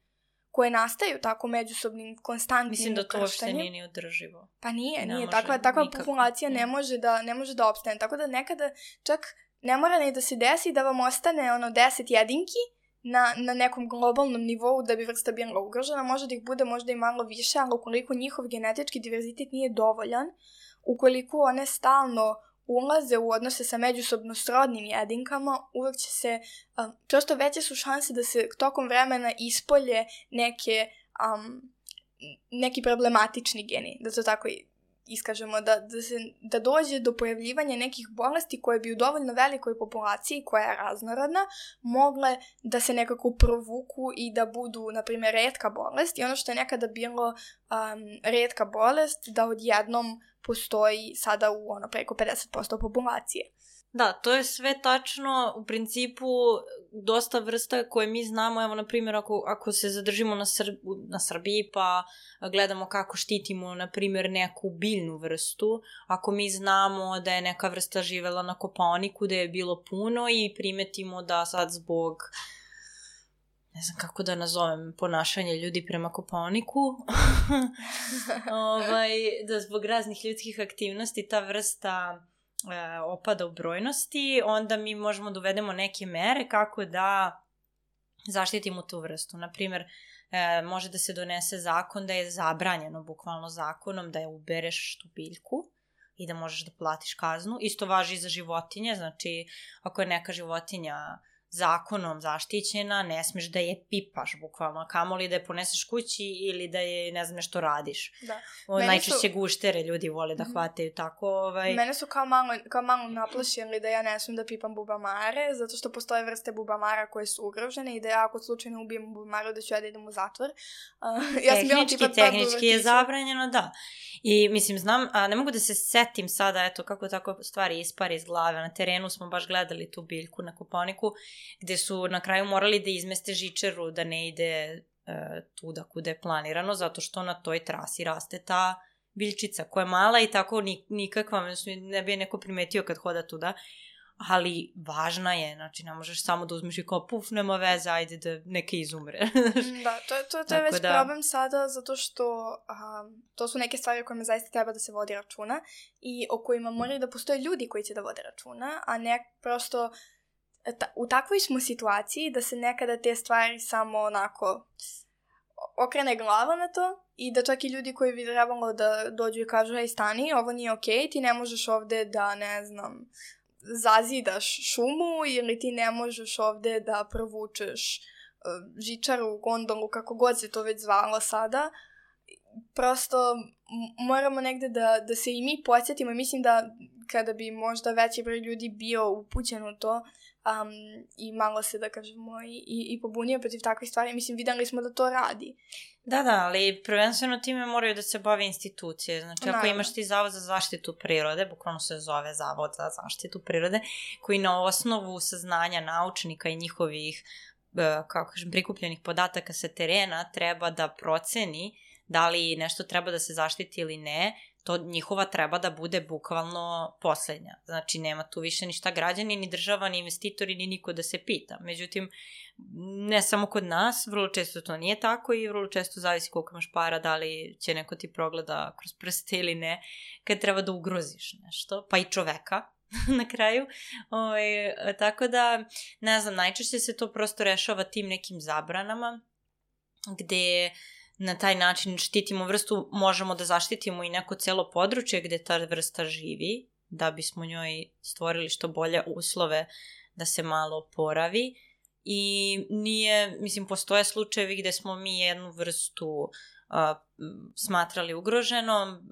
koje nastaju tako međusobnim konstantnim Mislim da to uopšte nije ni održivo. Pa nije, ne nije. Takva, takva nikako. populacija ne može, da, ne može da opstane. Tako da nekada čak ne mora ni da se desi da vam ostane ono deset jedinki na, na nekom globalnom nivou da bi vrsta bila ugrožena, može da ih bude možda i malo više, ali ukoliko njihov genetički diverzitet nije dovoljan, ukoliko one stalno ulaze u odnose sa međusobno srodnim jedinkama, uvek će se, um, prosto veće su šanse da se tokom vremena ispolje neke, um, neki problematični geni, da to tako iskažemo, da, da, se, da dođe do pojavljivanja nekih bolesti koje bi u dovoljno velikoj populaciji, koja je raznorodna, mogle da se nekako provuku i da budu, na primjer, redka bolest. I ono što je nekada bilo um, redka bolest, da odjednom postoji sada u ono preko 50% populacije. Da, to je sve tačno. U principu, dosta vrsta koje mi znamo, evo, na primjer, ako, ako se zadržimo na, Sr na Srbiji, pa gledamo kako štitimo, na primjer, neku biljnu vrstu, ako mi znamo da je neka vrsta živela na Koponiku, da je bilo puno i primetimo da sad zbog ne znam kako da nazovem ponašanje ljudi prema Koponiku, *laughs* ovaj, da zbog raznih ljudskih aktivnosti ta vrsta opada u brojnosti, onda mi možemo da uvedemo neke mere kako da zaštitimo tu vrstu. Naprimer, e, može da se donese zakon da je zabranjeno bukvalno zakonom da je ubereš tu biljku i da možeš da platiš kaznu. Isto važi i za životinje, znači ako je neka životinja zakonom zaštićena, ne smeš da je pipaš bukvalno, kamoli da je poneseš kući ili da je ne znam nešto radiš. Da. O, najčešće su... guštere ljudi vole da mhm. hvataju tako. Ovaj... Mene su kao malo, kao malo naplašili da ja ne smem da pipam bubamare, zato što postoje vrste bubamara koje su ugrožene i da ja ako slučajno ubijem bubamaru da ću ja da idem u zatvor. Uh, *laughs* ja sam tehnički, tipa tehnički je zabranjeno, da. I mislim, znam, a ne mogu da se setim sada, eto, kako tako stvari ispari iz glave. Na terenu smo baš gledali tu biljku na Koponiku gde su na kraju morali da izmeste žičaru da ne ide e, tuda kuda je planirano, zato što na toj trasi raste ta biljčica koja je mala i tako nikakva, ne bi je neko primetio kad hoda tuda, ali važna je, znači ne možeš samo da uzmeš i kao puf, nema veze, ajde da neke izumre. *laughs* da, to, to, to je već da... problem sada zato što um, to su neke stvari o kojima zaista treba da se vodi računa i o kojima moraju da postoje ljudi koji će da vode računa, a ne prosto ta, u takvoj smo situaciji da se nekada te stvari samo onako okrene glava na to i da čak i ljudi koji bi trebalo da dođu i kažu ej stani, ovo nije okej, okay, ti ne možeš ovde da, ne znam, zazidaš šumu ili ti ne možeš ovde da provučeš uh, žičaru, gondolu, kako god se to već zvalo sada. Prosto moramo negde da, da se i mi podsjetimo mislim da kada bi možda veći broj ljudi bio upućen u to, um, i malo se, da kažemo, i, i, i pobunio protiv takvih stvari. Mislim, videli smo da to radi. Da, da, ali prvenstveno time moraju da se bave institucije. Znači, Naravno. ako imaš ti zavod za zaštitu prirode, bukvalno se zove zavod za zaštitu prirode, koji na osnovu saznanja naučnika i njihovih, e, kako kažem, prikupljenih podataka sa terena treba da proceni da li nešto treba da se zaštiti ili ne, to njihova treba da bude bukvalno poslednja. Znači, nema tu više ništa građani, ni država, ni investitori, ni niko da se pita. Međutim, ne samo kod nas, vrlo često to nije tako i vrlo često zavisi koliko imaš para, da li će neko ti progleda kroz prste ili ne, kad treba da ugroziš nešto, pa i čoveka, *laughs* na kraju. O, ovaj, tako da, ne znam, najčešće se to prosto rešava tim nekim zabranama, gde na taj način štitimo vrstu, možemo da zaštitimo i neko celo područje gde ta vrsta živi, da bismo njoj stvorili što bolje uslove da se malo poravi. I nije, mislim, postoje slučajevi gde smo mi jednu vrstu a, smatrali ugroženom,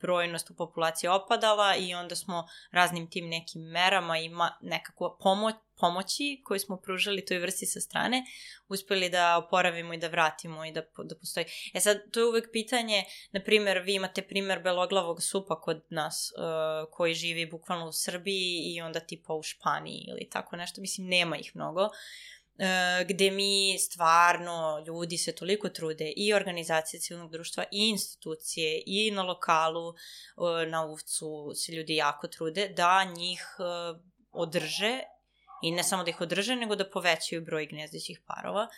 brojnost u populaciji opadala i onda smo raznim tim nekim merama i nekako pomoć, pomoći koju smo pružali toj vrsti sa strane, uspeli da oporavimo i da vratimo i da, da postoji. E sad, to je uvek pitanje, na primer, vi imate primer beloglavog supa kod nas, uh, koji živi bukvalno u Srbiji i onda tipa u Španiji ili tako nešto, mislim, nema ih mnogo. Uh, E, gde mi stvarno ljudi se toliko trude i organizacije civilnog društva i institucije i na lokalu e, na Uvcu se ljudi jako trude da njih e, održe i ne samo da ih održe nego da povećaju broj gnezdećih parova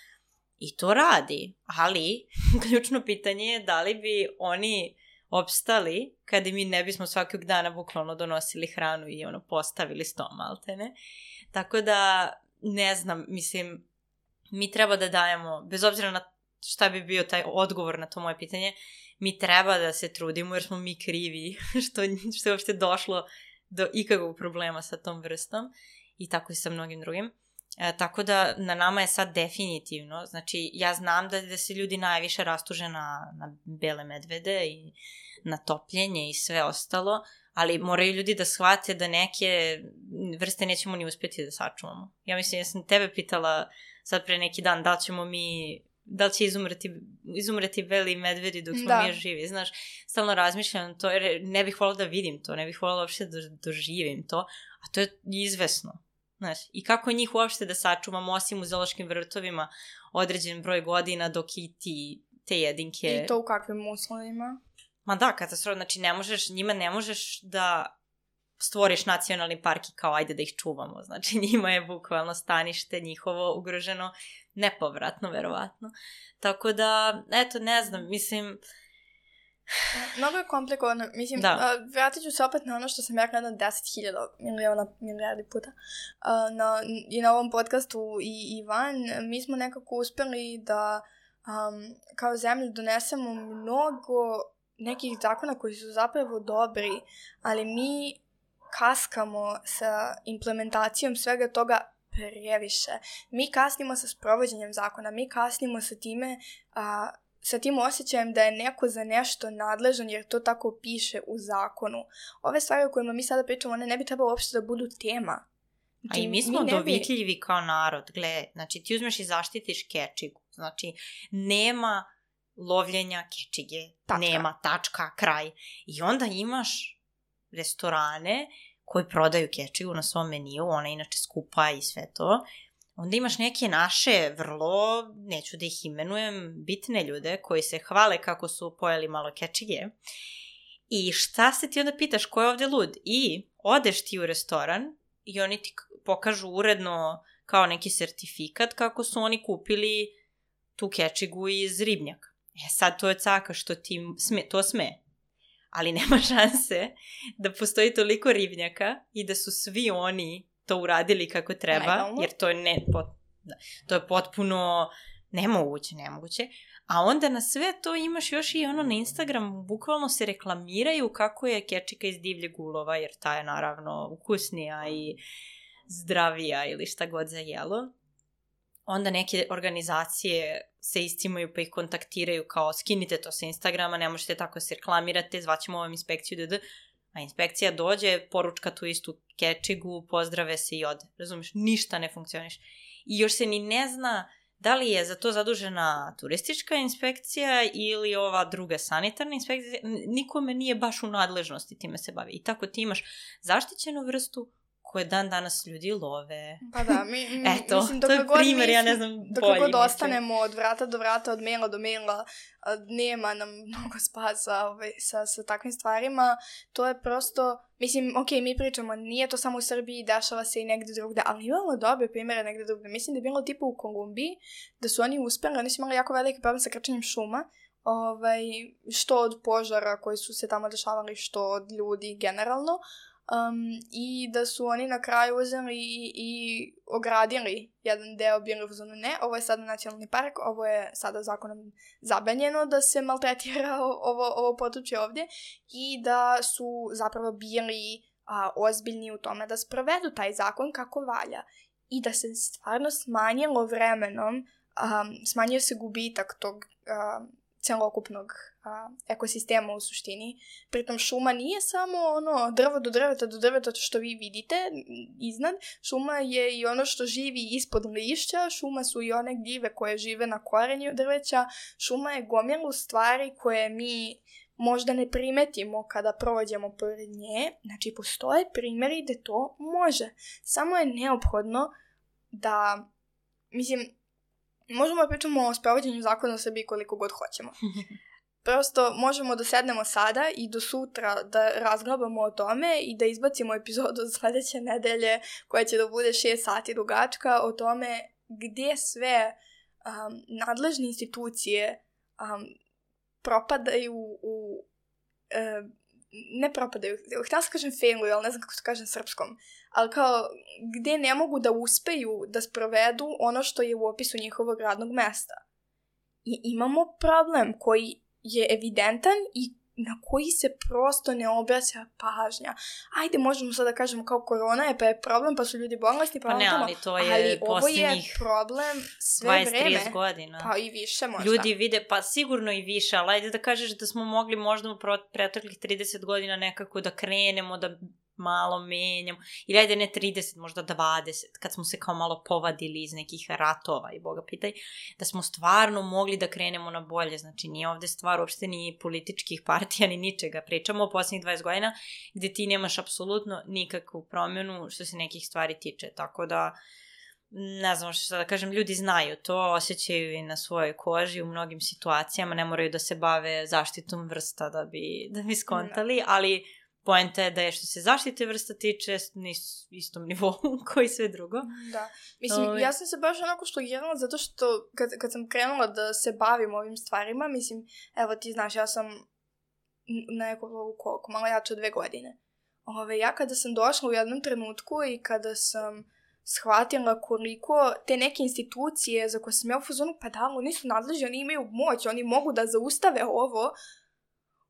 i to radi, ali *laughs* ključno pitanje je da li bi oni opstali kada mi ne bismo svakog dana bukvalno donosili hranu i ono postavili sto maltene. Tako da ne znam, mislim, mi treba da dajemo, bez obzira na šta bi bio taj odgovor na to moje pitanje, mi treba da se trudimo jer smo mi krivi *laughs* što, što je uopšte došlo do ikakvog problema sa tom vrstom i tako i sa mnogim drugim. E, tako da na nama je sad definitivno, znači ja znam da, da se ljudi najviše rastuže na, na bele medvede i na topljenje i sve ostalo, ali moraju ljudi da shvate da neke vrste nećemo ni uspeti da sačuvamo. Ja mislim, ja sam tebe pitala sad pre neki dan da li ćemo mi da li će izumreti, izumreti beli medvedi dok smo da. mi živi, znaš, stalno razmišljam to, jer ne bih volila da vidim to, ne bih volila uopšte da doživim to, a to je izvesno. Znaš, i kako njih uopšte da sačuvamo osim u zološkim vrtovima određen broj godina dok i ti te jedinke... I to u kakvim uslovima? Ma da, katastrofa, znači ne možeš, njima ne možeš da stvoriš nacionalni park i kao ajde da ih čuvamo. *laughs* Znači njima je bukvalno stanište njihovo ugroženo nepovratno, verovatno. Tako da, eto, ne znam, mislim... *sighs* Mnogo je komplikovano. Mislim, da. uh, vratit ću se opet na ono što sam ja gledala 10.000 miliona milijardi puta uh, na, i na ovom podcastu i, i van. Mi smo nekako uspeli da um, kao zemlju donesemo mnogo nekih zakona koji su zapravo dobri, ali mi kaskamo sa implementacijom svega toga previše. Mi kasnimo sa sprovođenjem zakona, mi kasnimo sa time, a, sa tim osjećajem da je neko za nešto nadležan jer to tako piše u zakonu. Ove stvari o kojima mi sada pričamo, one ne bi trebalo uopšte da budu tema. Znači, A i mi smo mi dovitljivi bi... kao narod. Gle, znači ti uzmeš i zaštitiš kečigu. Znači, nema lovljenja kečige, tačka. nema tačka, kraj. I onda imaš restorane koji prodaju kečigu na svom meniju, ona inače skupa i sve to, onda imaš neke naše vrlo, neću da ih imenujem, bitne ljude koji se hvale kako su pojeli malo kečige. I šta se ti onda pitaš, ko je ovde lud? I odeš ti u restoran i oni ti pokažu uredno kao neki sertifikat kako su oni kupili tu kečigu iz ribnjaka. E sad to je caka što ti sme, to sme ali *laughs* nema šanse da postoji toliko ribnjaka i da su svi oni to uradili kako treba, Legalno. jer to je, ne, pot, da, to je potpuno nemoguće, nemoguće. A onda na sve to imaš još i ono na Instagramu, bukvalno se reklamiraju kako je kečika iz divljeg ulova, jer ta je naravno ukusnija i zdravija ili šta god za jelo onda neke organizacije se iscimaju pa ih kontaktiraju kao skinite to sa Instagrama, ne možete tako se reklamirate, zvaćemo ovom inspekciju, dd. A inspekcija dođe, poručka tu istu kečigu, pozdrave se i ode. Razumeš, ništa ne funkcioniš. I još se ni ne zna da li je za to zadužena turistička inspekcija ili ova druga sanitarna inspekcija. Nikome nije baš u nadležnosti time se bavi. I tako ti imaš zaštićenu vrstu koje dan danas ljudi love. Pa da, mi, *laughs* Eto, mislim, to je primjer, ja ne znam dok bolji. Dok god ostanemo od vrata do vrata, od maila do maila, nema nam *laughs* mnogo spasa ovaj, sa, sa takvim stvarima. To je prosto, mislim, ok, mi pričamo, nije to samo u Srbiji, dešava se i negde drugde, ali imamo dobre primere negde drugde. Mislim da je bilo tipa u Kolumbiji, da su oni uspeli, oni su imali jako veliki problem sa krčanjem šuma, ovaj, što od požara koji su se tamo dešavali, što od ljudi generalno. Um, I da su oni na kraju uzeli i, i ogradili jedan deo bili zonu ne, ovo je sada nacionalni park, ovo je sada zakonom zabranjeno da se maltretira ovo, ovo područje ovdje i da su zapravo bili a, ozbiljni u tome da sprovedu taj zakon kako valja i da se stvarno smanjilo vremenom, um, smanjio se gubitak tog um, celokupnog a, ekosistema u suštini. Pritom šuma nije samo ono drvo do drveta do drveta što vi vidite iznad. Šuma je i ono što živi ispod lišća, šuma su i one gljive koje žive na korenju drveća, šuma je gomilu stvari koje mi možda ne primetimo kada prođemo pored nje. Znači, postoje primjeri gde to može. Samo je neophodno da, mislim, možemo da pričamo o sprovođenju zakona u Srbiji koliko god hoćemo. *laughs* Prosto možemo da sednemo sada i do sutra da razglabamo o tome i da izbacimo epizodu za sledeće nedelje koja će da bude 6 sati dugačka o tome gdje sve um, nadležne institucije um, propadaju u uh, ne propadaju, htjela sam kažem failuju, ali ne znam kako to kažem srpskom, ali kao gdje ne mogu da uspeju da sprovedu ono što je u opisu njihovog radnog mesta. I imamo problem koji je evidentan i na koji se prosto ne obraća pažnja. Ajde, možemo sad da kažemo kao korona je, pa je problem, pa su ljudi bolesni, pa, pa ne, ali to je ali ovo je problem sve 20, vreme. 30 godina. Pa i više možda. Ljudi vide, pa sigurno i više, ali ajde da kažeš da smo mogli možda u preteklih 30 godina nekako da krenemo, da malo menjamo, ili ajde ne 30, možda 20, kad smo se kao malo povadili iz nekih ratova i boga pitaj, da smo stvarno mogli da krenemo na bolje, znači nije ovde stvar uopšte ni političkih partija ni ničega, pričamo o poslednjih 20 godina gde ti nemaš apsolutno nikakvu promjenu što se nekih stvari tiče, tako da ne znam što da kažem, ljudi znaju to, osjećaju i na svojoj koži u mnogim situacijama, ne moraju da se bave zaštitom vrsta da bi, da bi skontali, da. ali poenta je da je što se zaštite vrsta tiče na istom nivou *laughs* koji sve drugo. Da. Mislim, Ove... Ovaj. ja sam se baš onako šlogirala zato što kad, kad sam krenula da se bavim ovim stvarima, mislim, evo ti znaš, ja sam na nekoliko koliko, malo jače dve godine. Ove, ja kada sam došla u jednom trenutku i kada sam shvatila koliko te neke institucije za koje sam ja u fazonu, pa da, oni su nadležni, oni imaju moć, oni mogu da zaustave ovo,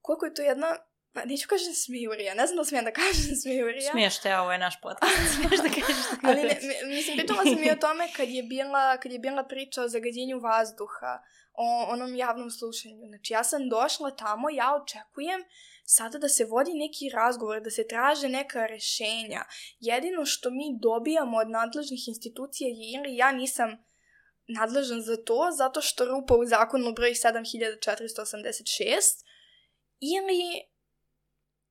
koliko je to jedna Pa neću kažem smijurija, ne znam da smijem da kažem smijurija. Smiješ te, ovo je naš podcast, *laughs* smiješ da kažeš da Ali ne, mislim, pitala sam i o tome kad je bila, kad je bila priča o zagađenju vazduha, o onom javnom slušanju. Znači, ja sam došla tamo, ja očekujem sada da se vodi neki razgovor, da se traže neka rešenja. Jedino što mi dobijamo od nadležnih institucija je ili ja nisam nadležan za to, zato što rupa u zakonu broj 7486, ili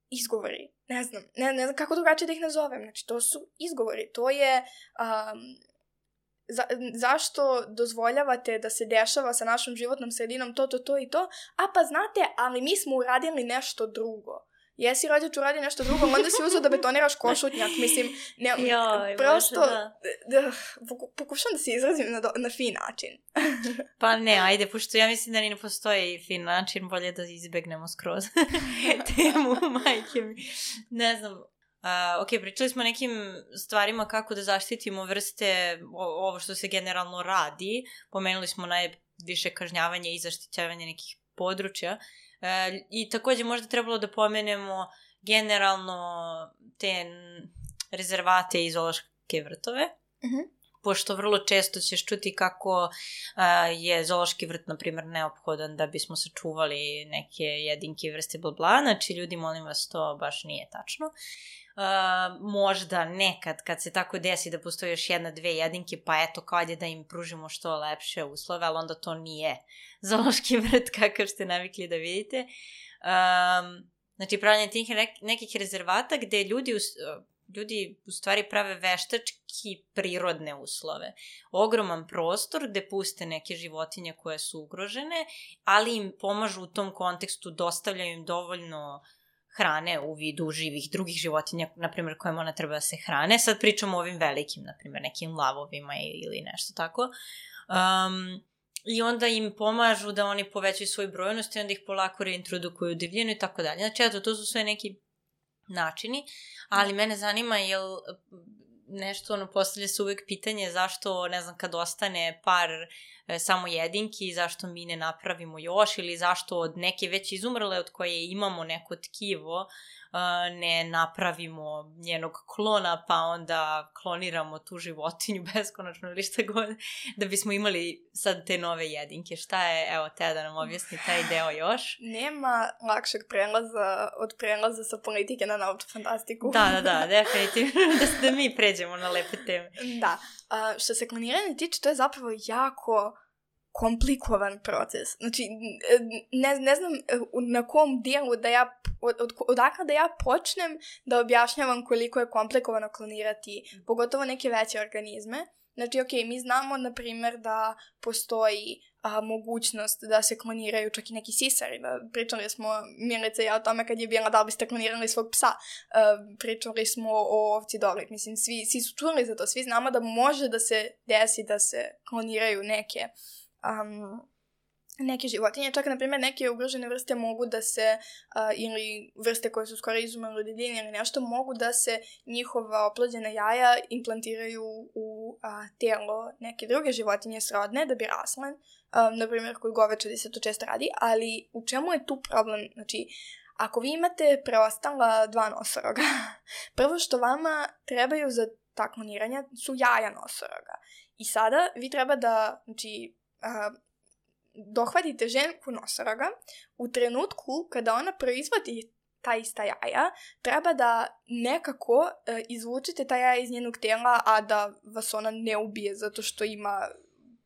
izgovori. Ne znam, ne, ne znam kako drugačije da ih nazovem. Znači, to su izgovori. To je... Um, za, zašto dozvoljavate da se dešava sa našom životnom sredinom to, to, to i to? A pa znate, ali mi smo uradili nešto drugo jesi rođač uradio nešto drugo, onda si uzao da betoniraš košutnjak, mislim, ne, *laughs* Joj, prosto, da. da, pokušam da se izrazim na, do, na fin način. *laughs* pa ne, ajde, pošto ja mislim da ni ne postoji fin način, bolje da izbegnemo skroz *laughs* temu, majke mi. Ne znam, Uh, ok, pričali smo o nekim stvarima kako da zaštitimo vrste, o, ovo što se generalno radi. Pomenuli smo najviše kažnjavanje i zaštićavanje nekih područja. E, I takođe možda trebalo da pomenemo generalno te rezervate i zoološke vrtove. Mm -hmm pošto vrlo često ćeš čuti kako a, je zoološki vrt, na primjer, neophodan da bismo sačuvali neke jedinke vrste bla bla, znači ljudi, molim vas, to baš nije tačno. Uh, možda nekad kad se tako desi da postoji još jedna, dve jedinke, pa eto kao je da im pružimo što lepše uslove, ali onda to nije *laughs* zoološki vrt kakav ste navikli da vidite. Um, znači, pravljanje tih nekih rezervata gde ljudi, ljudi u stvari prave veštački prirodne uslove. Ogroman prostor gde puste neke životinje koje su ugrožene, ali im pomažu u tom kontekstu, dostavljaju im dovoljno hrane u vidu živih drugih životinja, na primjer, kojima ona treba da se hrane. Sad pričamo o ovim velikim, na primjer, nekim lavovima ili nešto tako. Um, I onda im pomažu da oni povećaju svoju brojnost i onda ih polako reintrodukuju u divljinu i tako dalje. Znači, eto, to su sve neki načini, ali mene zanima jel nešto, ono, postavlja se uvek pitanje zašto, ne znam, kad ostane par e, samo jedinki, zašto mi ne napravimo još ili zašto od neke već izumrle od koje imamo neko tkivo, ne napravimo njenog klona, pa onda kloniramo tu životinju *laughs* beskonačno ili šta god, da bismo imali sad te nove jedinke. Šta je, evo, te da nam objasni taj deo još? *laughs* Nema lakšeg prelaza od prelaza sa politike na naučnu fantastiku. Da, da, da, *laughs* definitivno. da, da mi pređemo na lepe teme. Da. Uh, što se kloniranja tiče, to je zapravo jako komplikovan proces. Znači, ne, ne znam na kom dijelu da ja, od, od, odakle da ja počnem da objašnjavam koliko je komplikovano klonirati, pogotovo neke veće organizme. Znači, ok, mi znamo, na primjer, da postoji a, mogućnost da se kloniraju čak i neki sisari. Da, pričali smo, Milica ja o tome kad je bila da li biste klonirali svog psa. A, pričali smo o ovci Dorit. Mislim, svi, svi su čuli za to. Svi znamo da može da se desi da se kloniraju neke um, neke životinje, čak na primjer neke ugrožene vrste mogu da se, uh, ili vrste koje su skoro izumrle od divljine ili nešto, mogu da se njihova oplođena jaja implantiraju u uh, telo neke druge životinje srodne da bi rasle. Um, na primjer, kod govečadi se to često radi, ali u čemu je tu problem? Znači, ako vi imate preostala dva nosoroga, *laughs* prvo što vama trebaju za ta kloniranja su jaja nosoroga. I sada vi treba da, znači, a, dohvatite ženku nosoroga u trenutku kada ona proizvodi ta ista jaja, treba da nekako uh, izvučete ta jaja iz njenog tela, a da vas ona ne ubije zato što ima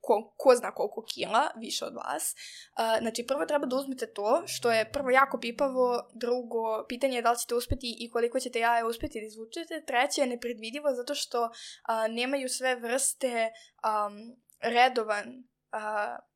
ko, ko zna koliko kila, više od vas. Uh, znači, prvo treba da uzmete to, što je prvo jako pipavo, drugo, pitanje je da li ćete uspeti i koliko ćete jaja uspeti da izvučete, treće je nepredvidivo zato što uh, nemaju sve vrste um, redovan uh,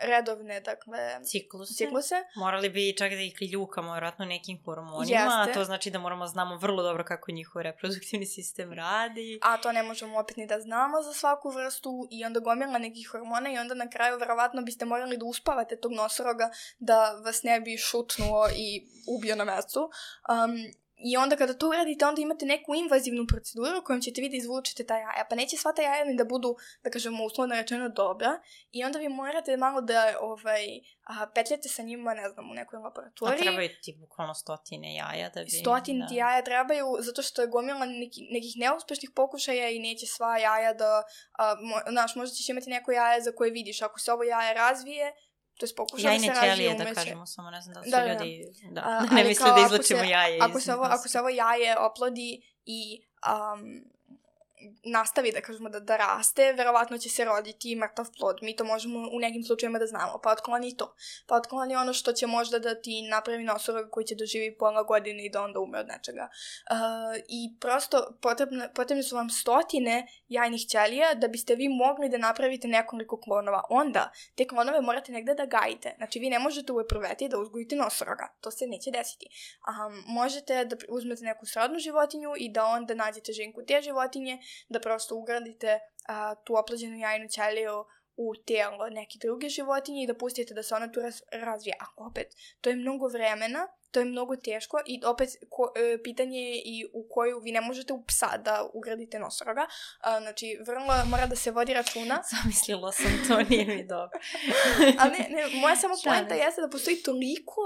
redovne, dakle, cikluse. cikluse. Morali bi čak da ih ljukamo, vjerojatno nekim hormonima, Jeste. a to znači da moramo znamo vrlo dobro kako njihov reproduktivni sistem radi. A to ne možemo opet ni da znamo za svaku vrstu i onda gomila nekih hormona i onda na kraju verovatno biste morali da uspavate tog nosoroga da vas ne bi šutnuo i ubio na mestu. Um, I onda kada to uradite, onda imate neku invazivnu proceduru kojom ćete vi da izvučete ta jaja. Pa neće sva ta jaja ni da budu, da kažemo, uslovno rečeno dobra. I onda vi morate malo da ovaj, a, petljate sa njima, ne znam, u nekoj laboratoriji. A trebaju ti bukvalno stotine jaja da bi... Stotine da. jaja trebaju, zato što je gomila neki, nekih neuspešnih pokušaja i neće sva jaja da... A, mo, znaš, možda ćeš imati neko jaje za koje vidiš. Ako se ovo jaje razvije, to je pokušao da se umeće. da kažemo, samo ne znam da su da, ljudi, da, da, da *laughs* ne misle da izlučimo jaje. Ako se, ovo, ako se ovo jaje oplodi i um, nastavi da kažemo da, da raste, verovatno će se roditi mrtav plod. Mi to možemo u nekim slučajima da znamo. Pa otkloni to. Pa otkloni ono što će možda da ti napravi nosorog koji će doživi pola godine i da onda ume od nečega. Uh, I prosto potrebne, potrebne su vam stotine jajnih ćelija da biste vi mogli da napravite nekoliko klonova. Onda te klonove morate negde da gajite. Znači vi ne možete u epruveti da uzgojite nosoroga. To se neće desiti. Um, možete da uzmete neku srodnu životinju i da onda nađete ženku te životinje da prosto ugradite a, tu oplođenu jajnu ćeliju u telo neke druge životinje i da pustite da se ona tu raz, razvija. A opet, to je mnogo vremena, to je mnogo teško i opet ko, e, pitanje je i u koju vi ne možete u psa da ugradite nosoroga. A, znači, vrlo mora da se vodi računa. *laughs* Zamislila sam to, nije mi dobro. *laughs* A ne, ne, moja samo poenta jeste da postoji toliko,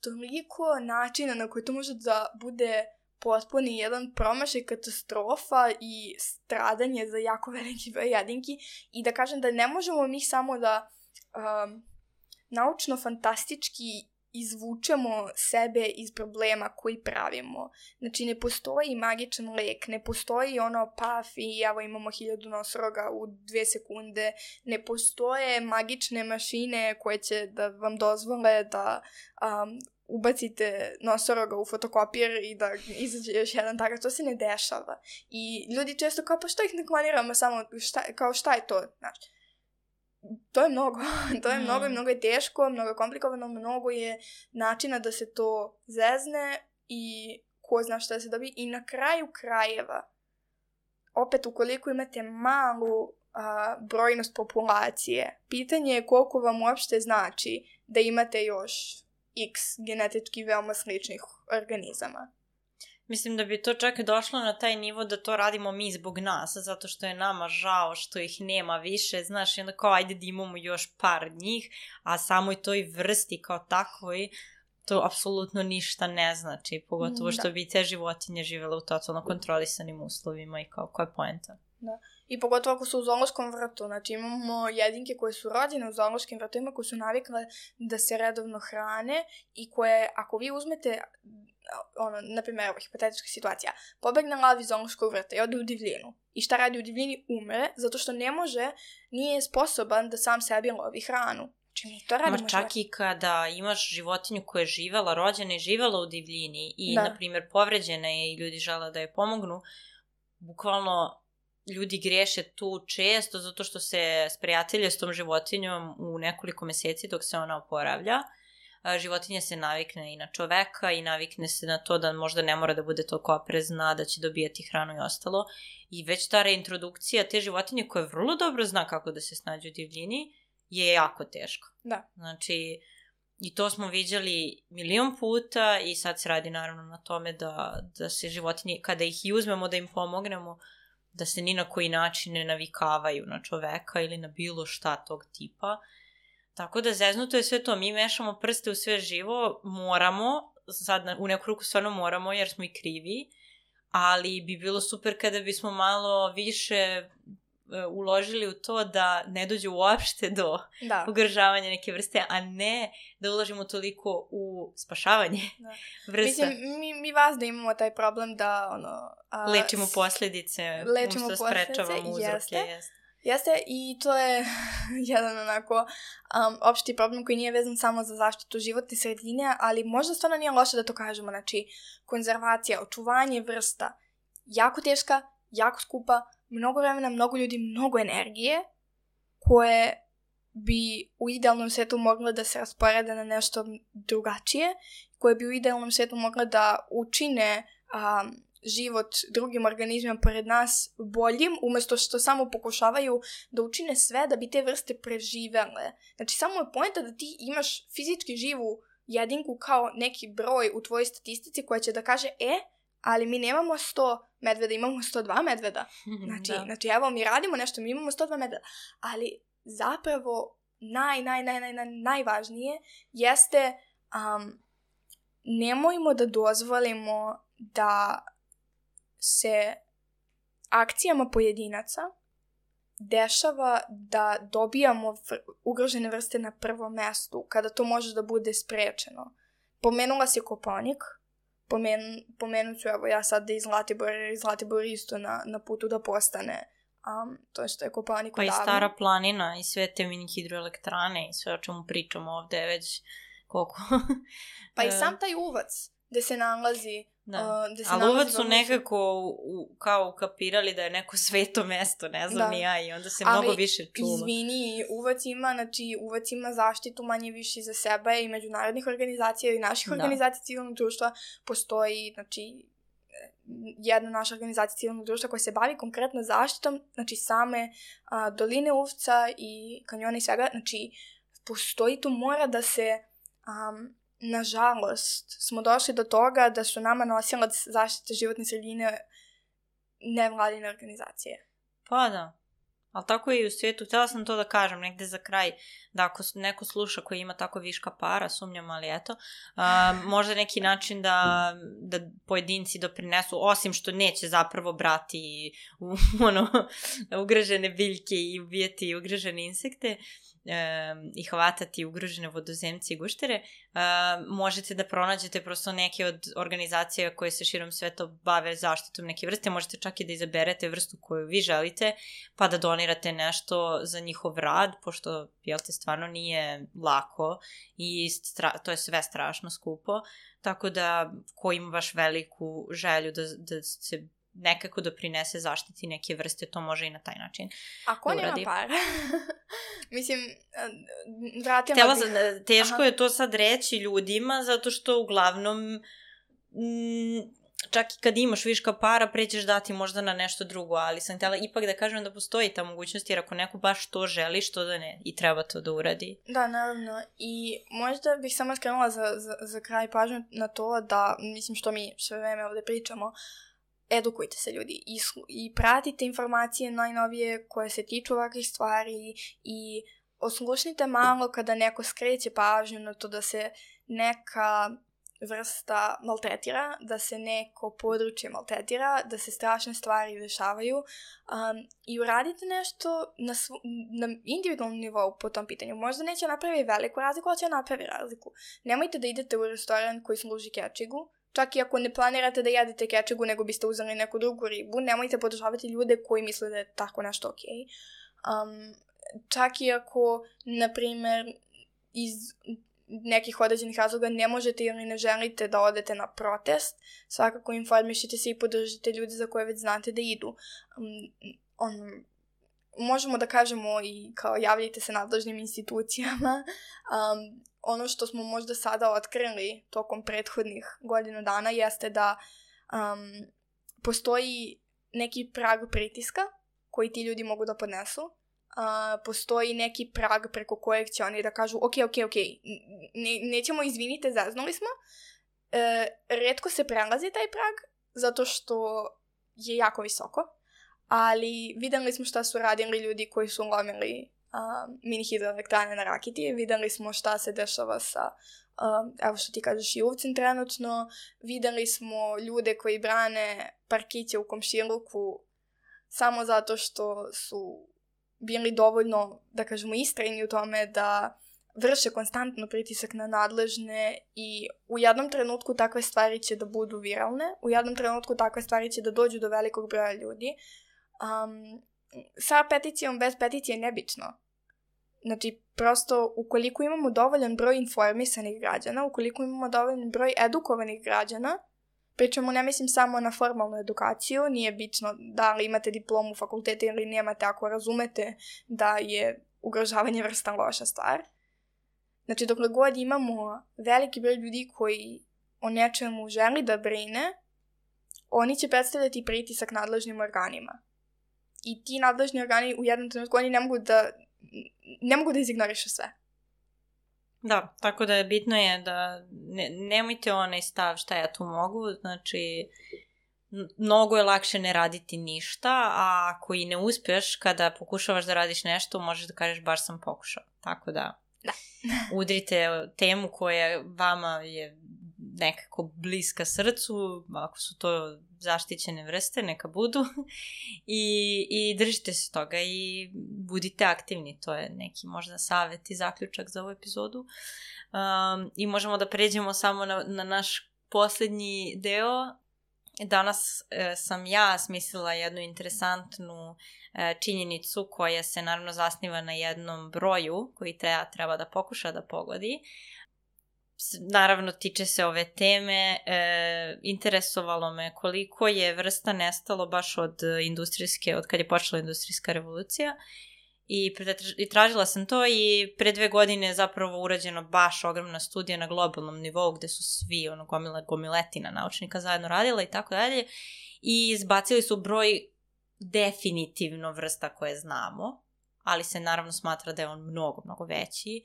toliko načina na koji to može da bude potpuni jedan promašaj katastrofa i stradanje za jako *laughs* veliki broj jedinki i da kažem da ne možemo mi samo da um, naučno-fantastički izvučemo sebe iz problema koji pravimo. Znači, ne postoji magičan lek, ne postoji ono paf i evo imamo hiljadu nosoroga u dve sekunde, ne postoje magične mašine koje će da vam dozvole da um, ubacite nosoroga u fotokopir i da izađe još jedan takav, to se ne dešava. I ljudi često kao, pa što ih ne kloniramo samo, šta, kao šta je to, znaš. To je mnogo, *laughs* to je mnogo i mm. mnogo je teško, mnogo je komplikovano, mnogo je načina da se to zezne i ko zna šta se dobi. I na kraju krajeva, opet ukoliko imate malu a, brojnost populacije, pitanje je koliko vam uopšte znači da imate još x genetički veoma sličnih organizama. Mislim da bi to čak došlo na taj nivo da to radimo mi zbog nas, zato što je nama žao što ih nema više, znaš, i onda kao ajde da imamo još par njih, a samoj toj vrsti kao takvoj to apsolutno ništa ne znači, pogotovo što da. bi te životinje živele u totalno kontrolisanim uslovima i kao koja je poenta. Da. I pogotovo ako su u zoološkom vrtu, znači imamo jedinke koje su rođene u zoološkim vrtovima, koje su navikle da se redovno hrane i koje, ako vi uzmete, ono, na primjer, evo, hipotetička situacija, pobegne lavi iz zoološkog vrta i ode u divljinu. I šta radi u divljini? Umre, zato što ne može, nije sposoban da sam sebi lovi hranu. Znači mi to radimo. Ma čak i kada imaš životinju koja je živela, rođena i živela u divljini i, da. na primjer, povređena je i ljudi žele da je pomognu, bukvalno ljudi greše tu često zato što se sprijatelje s tom životinjom u nekoliko meseci dok se ona oporavlja. Životinja se navikne i na čoveka i navikne se na to da možda ne mora da bude toliko oprezna, da će dobijati hranu i ostalo. I već ta reintrodukcija te životinje koja vrlo dobro zna kako da se snađe u divljini je jako teško. Da. Znači, I to smo viđali milion puta i sad se radi naravno na tome da, da se životinje, kada ih i uzmemo da im pomognemo, da se ni na koji način ne navikavaju na čoveka ili na bilo šta tog tipa. Tako da zeznuto je sve to, mi mešamo prste u sve živo, moramo, sad u neku ruku stvarno moramo jer smo i krivi, ali bi bilo super kada bismo malo više uložili u to da ne dođe uopšte do Da. ugrožavanja neke vrste, a ne da uložimo toliko u spašavanje Da. *laughs* vrsta. Mislim, mi, mi vas da imamo taj problem da, ono... A, Lečimo posljedice, lečimo umesto da sprečavamo uzroke. jeste. Jeste. Jeste, i to je *laughs* jedan onako um, opšti problem koji nije vezan samo za zaštitu životne sredine, ali možda stvarno nije loše da to kažemo. Znači, konzervacija, očuvanje vrsta, jako teška, jako skupa, mnogo vremena, mnogo ljudi, mnogo energije, koje bi u idealnom svetu mogle da se rasporede na nešto drugačije, koje bi u idealnom svetu mogle da učine um, život drugim organizmima pored nas boljim, umesto što samo pokušavaju da učine sve da bi te vrste preživele. Znači, samo je pojenta da ti imaš fizički živu jedinku kao neki broj u tvojoj statistici koja će da kaže, e, ali mi nemamo 100 medveda, imamo 102 medveda. *laughs* Znači, da. znači evo, mi radimo nešto, mi imamo 102 medveda. Ali zapravo naj, naj, naj, naj, naj, najvažnije jeste um, nemojmo da dozvolimo da se akcijama pojedinaca dešava da dobijamo ugrožene vrste na prvom mestu, kada to može da bude sprečeno. Pomenula si Kopanik, pomen, pomenut ću evo ja sad da iz Zlatibora, jer je Zlatibor isto na, na putu da postane um, to što je Kopanik Pa i stara planina i sve te mini hidroelektrane i sve o čemu pričamo ovde već koliko. Pa i *laughs* sam taj uvac gde se nalazi Da. uh, gde se Ali uvek su nekako u, kao ukapirali da je neko sveto mesto, ne znam Da. ni ja, i onda se Ali, mnogo više čuva. Izvini, uvac ima, znači uvac ima zaštitu manje više za sebe i međunarodnih organizacija i naših Da. organizacija civilnog društva. Postoji, znači, jedna naša organizacija civilnog društva koja se bavi konkretno zaštitom, znači same a, doline Uvca i kanjona i svega, znači postoji tu mora da se um, nažalost smo došli do toga da su nama nosilac zaštite životne sredine nevladine organizacije. Pa da. Ali tako je i u svijetu. Htjela sam to da kažem negde za kraj, da ako neko sluša koji ima tako viška para, sumnjam, ali eto, a, možda neki način da, da pojedinci doprinesu, osim što neće zapravo brati u, *laughs* ono, ugrožene biljke i ubijati ugrožene insekte, i hvatati ugrožene vodozemce i guštere, možete da pronađete prosto neke od organizacija koje se širom sveta bave zaštitom neke vrste, možete čak i da izaberete vrstu koju vi želite, pa da donirate nešto za njihov rad, pošto, jel te, stvarno nije lako i stra- to je sve strašno skupo, tako da ko ima baš veliku želju da, da se nekako doprinese zaštiti neke vrste, to može i na taj način. Ako da nema para. *laughs* Mislim, a, vratila Htela bih... sam, teško Aha. je to sad reći ljudima, zato što uglavnom mm, čak i kad imaš viška para, prećeš dati možda na nešto drugo, ali sam htjela ipak da kažem da postoji ta mogućnost, jer ako neko baš to želi, što da ne, i treba to da uradi. Da, naravno. I možda bih samo skrenula za, za, za kraj pažnju na to da, mislim što mi sve vreme ovde pričamo, edukujte se ljudi i, i pratite informacije najnovije koje se tiču ovakvih stvari i oslušnite malo kada neko skreće pažnju na to da se neka vrsta maltretira, da se neko područje maltretira, da se strašne stvari dešavaju um, i uradite nešto na, svu, na individualnom nivou po tom pitanju. Možda neće napravi veliku razliku, ali će napravi razliku. Nemojte da idete u restoran koji služi kečigu, čak i ako ne planirate da jedete kečigu, nego biste uzeli neku drugu ribu, nemojte podržavati ljude koji misle da je tako nešto okej. Um, čak i ako, na primer, iz nekih određenih razloga ne možete ili ne želite da odete na protest, svakako informišite se i podržite ljude za koje već znate da idu. Um, on, možemo da kažemo i kao javljajte se nadležnim institucijama. *laughs* Um, ono što smo možda sada otkrili tokom prethodnih godinu dana jeste da um, postoji neki prag pritiska koji ti ljudi mogu da podnesu. Uh, postoji neki prag preko kojeg će oni da kažu ok, ok, ok, ne, nećemo izvinite, zaznuli smo. E, redko se prelazi taj prag zato što je jako visoko, ali videli smo šta su radili ljudi koji su lomili um, mini hidroelektrane na Rakiti, videli smo šta se dešava sa, um, evo što ti kažeš, i uvcem trenutno, videli smo ljude koji brane parkiće u komšiluku samo zato što su bili dovoljno, da kažemo, istrajni u tome da vrše konstantno pritisak na nadležne i u jednom trenutku takve stvari će da budu viralne, u jednom trenutku takve stvari će da dođu do velikog broja ljudi. Um, sa peticijom, bez peticije je nebično. Znači, prosto, ukoliko imamo dovoljan broj informisanih građana, ukoliko imamo dovoljan broj edukovanih građana, pričamo ne mislim samo na formalnu edukaciju, nije bitno da li imate diplomu fakulteta ili nemate ako razumete da je ugrožavanje vrsta loša stvar. Znači, dokle god imamo veliki broj ljudi koji o nečemu želi da brine, oni će predstavljati pritisak nadležnim organima. I ti nadležni organi u jednom trenutku oni ne mogu da ne mogu da izignorišu sve. Da, tako da je bitno je da ne, nemojte onaj stav šta ja tu mogu, znači mnogo je lakše ne raditi ništa, a ako i ne uspeš kada pokušavaš da radiš nešto, možeš da kažeš baš sam pokušao. Tako da, da. *laughs* udrite temu koja vama je nekako bliska srcu, ako su to zaštićene vrste, neka budu *laughs* I, i držite se toga i budite aktivni, to je neki možda savet i zaključak za ovu epizodu. Um, I možemo da pređemo samo na, na naš poslednji deo. Danas e, sam ja smislila jednu interesantnu e, činjenicu koja se naravno zasniva na jednom broju koji treba, treba da pokuša da pogodi, naravno tiče se ove teme, e, interesovalo me koliko je vrsta nestalo baš od industrijske, od kad je počela industrijska revolucija. I, i tražila sam to i pre dve godine je zapravo urađeno baš ogromna studija na globalnom nivou gde su svi ono gomila, gomiletina naučnika zajedno radila i tako dalje. I izbacili su broj definitivno vrsta koje znamo, ali se naravno smatra da je on mnogo, mnogo veći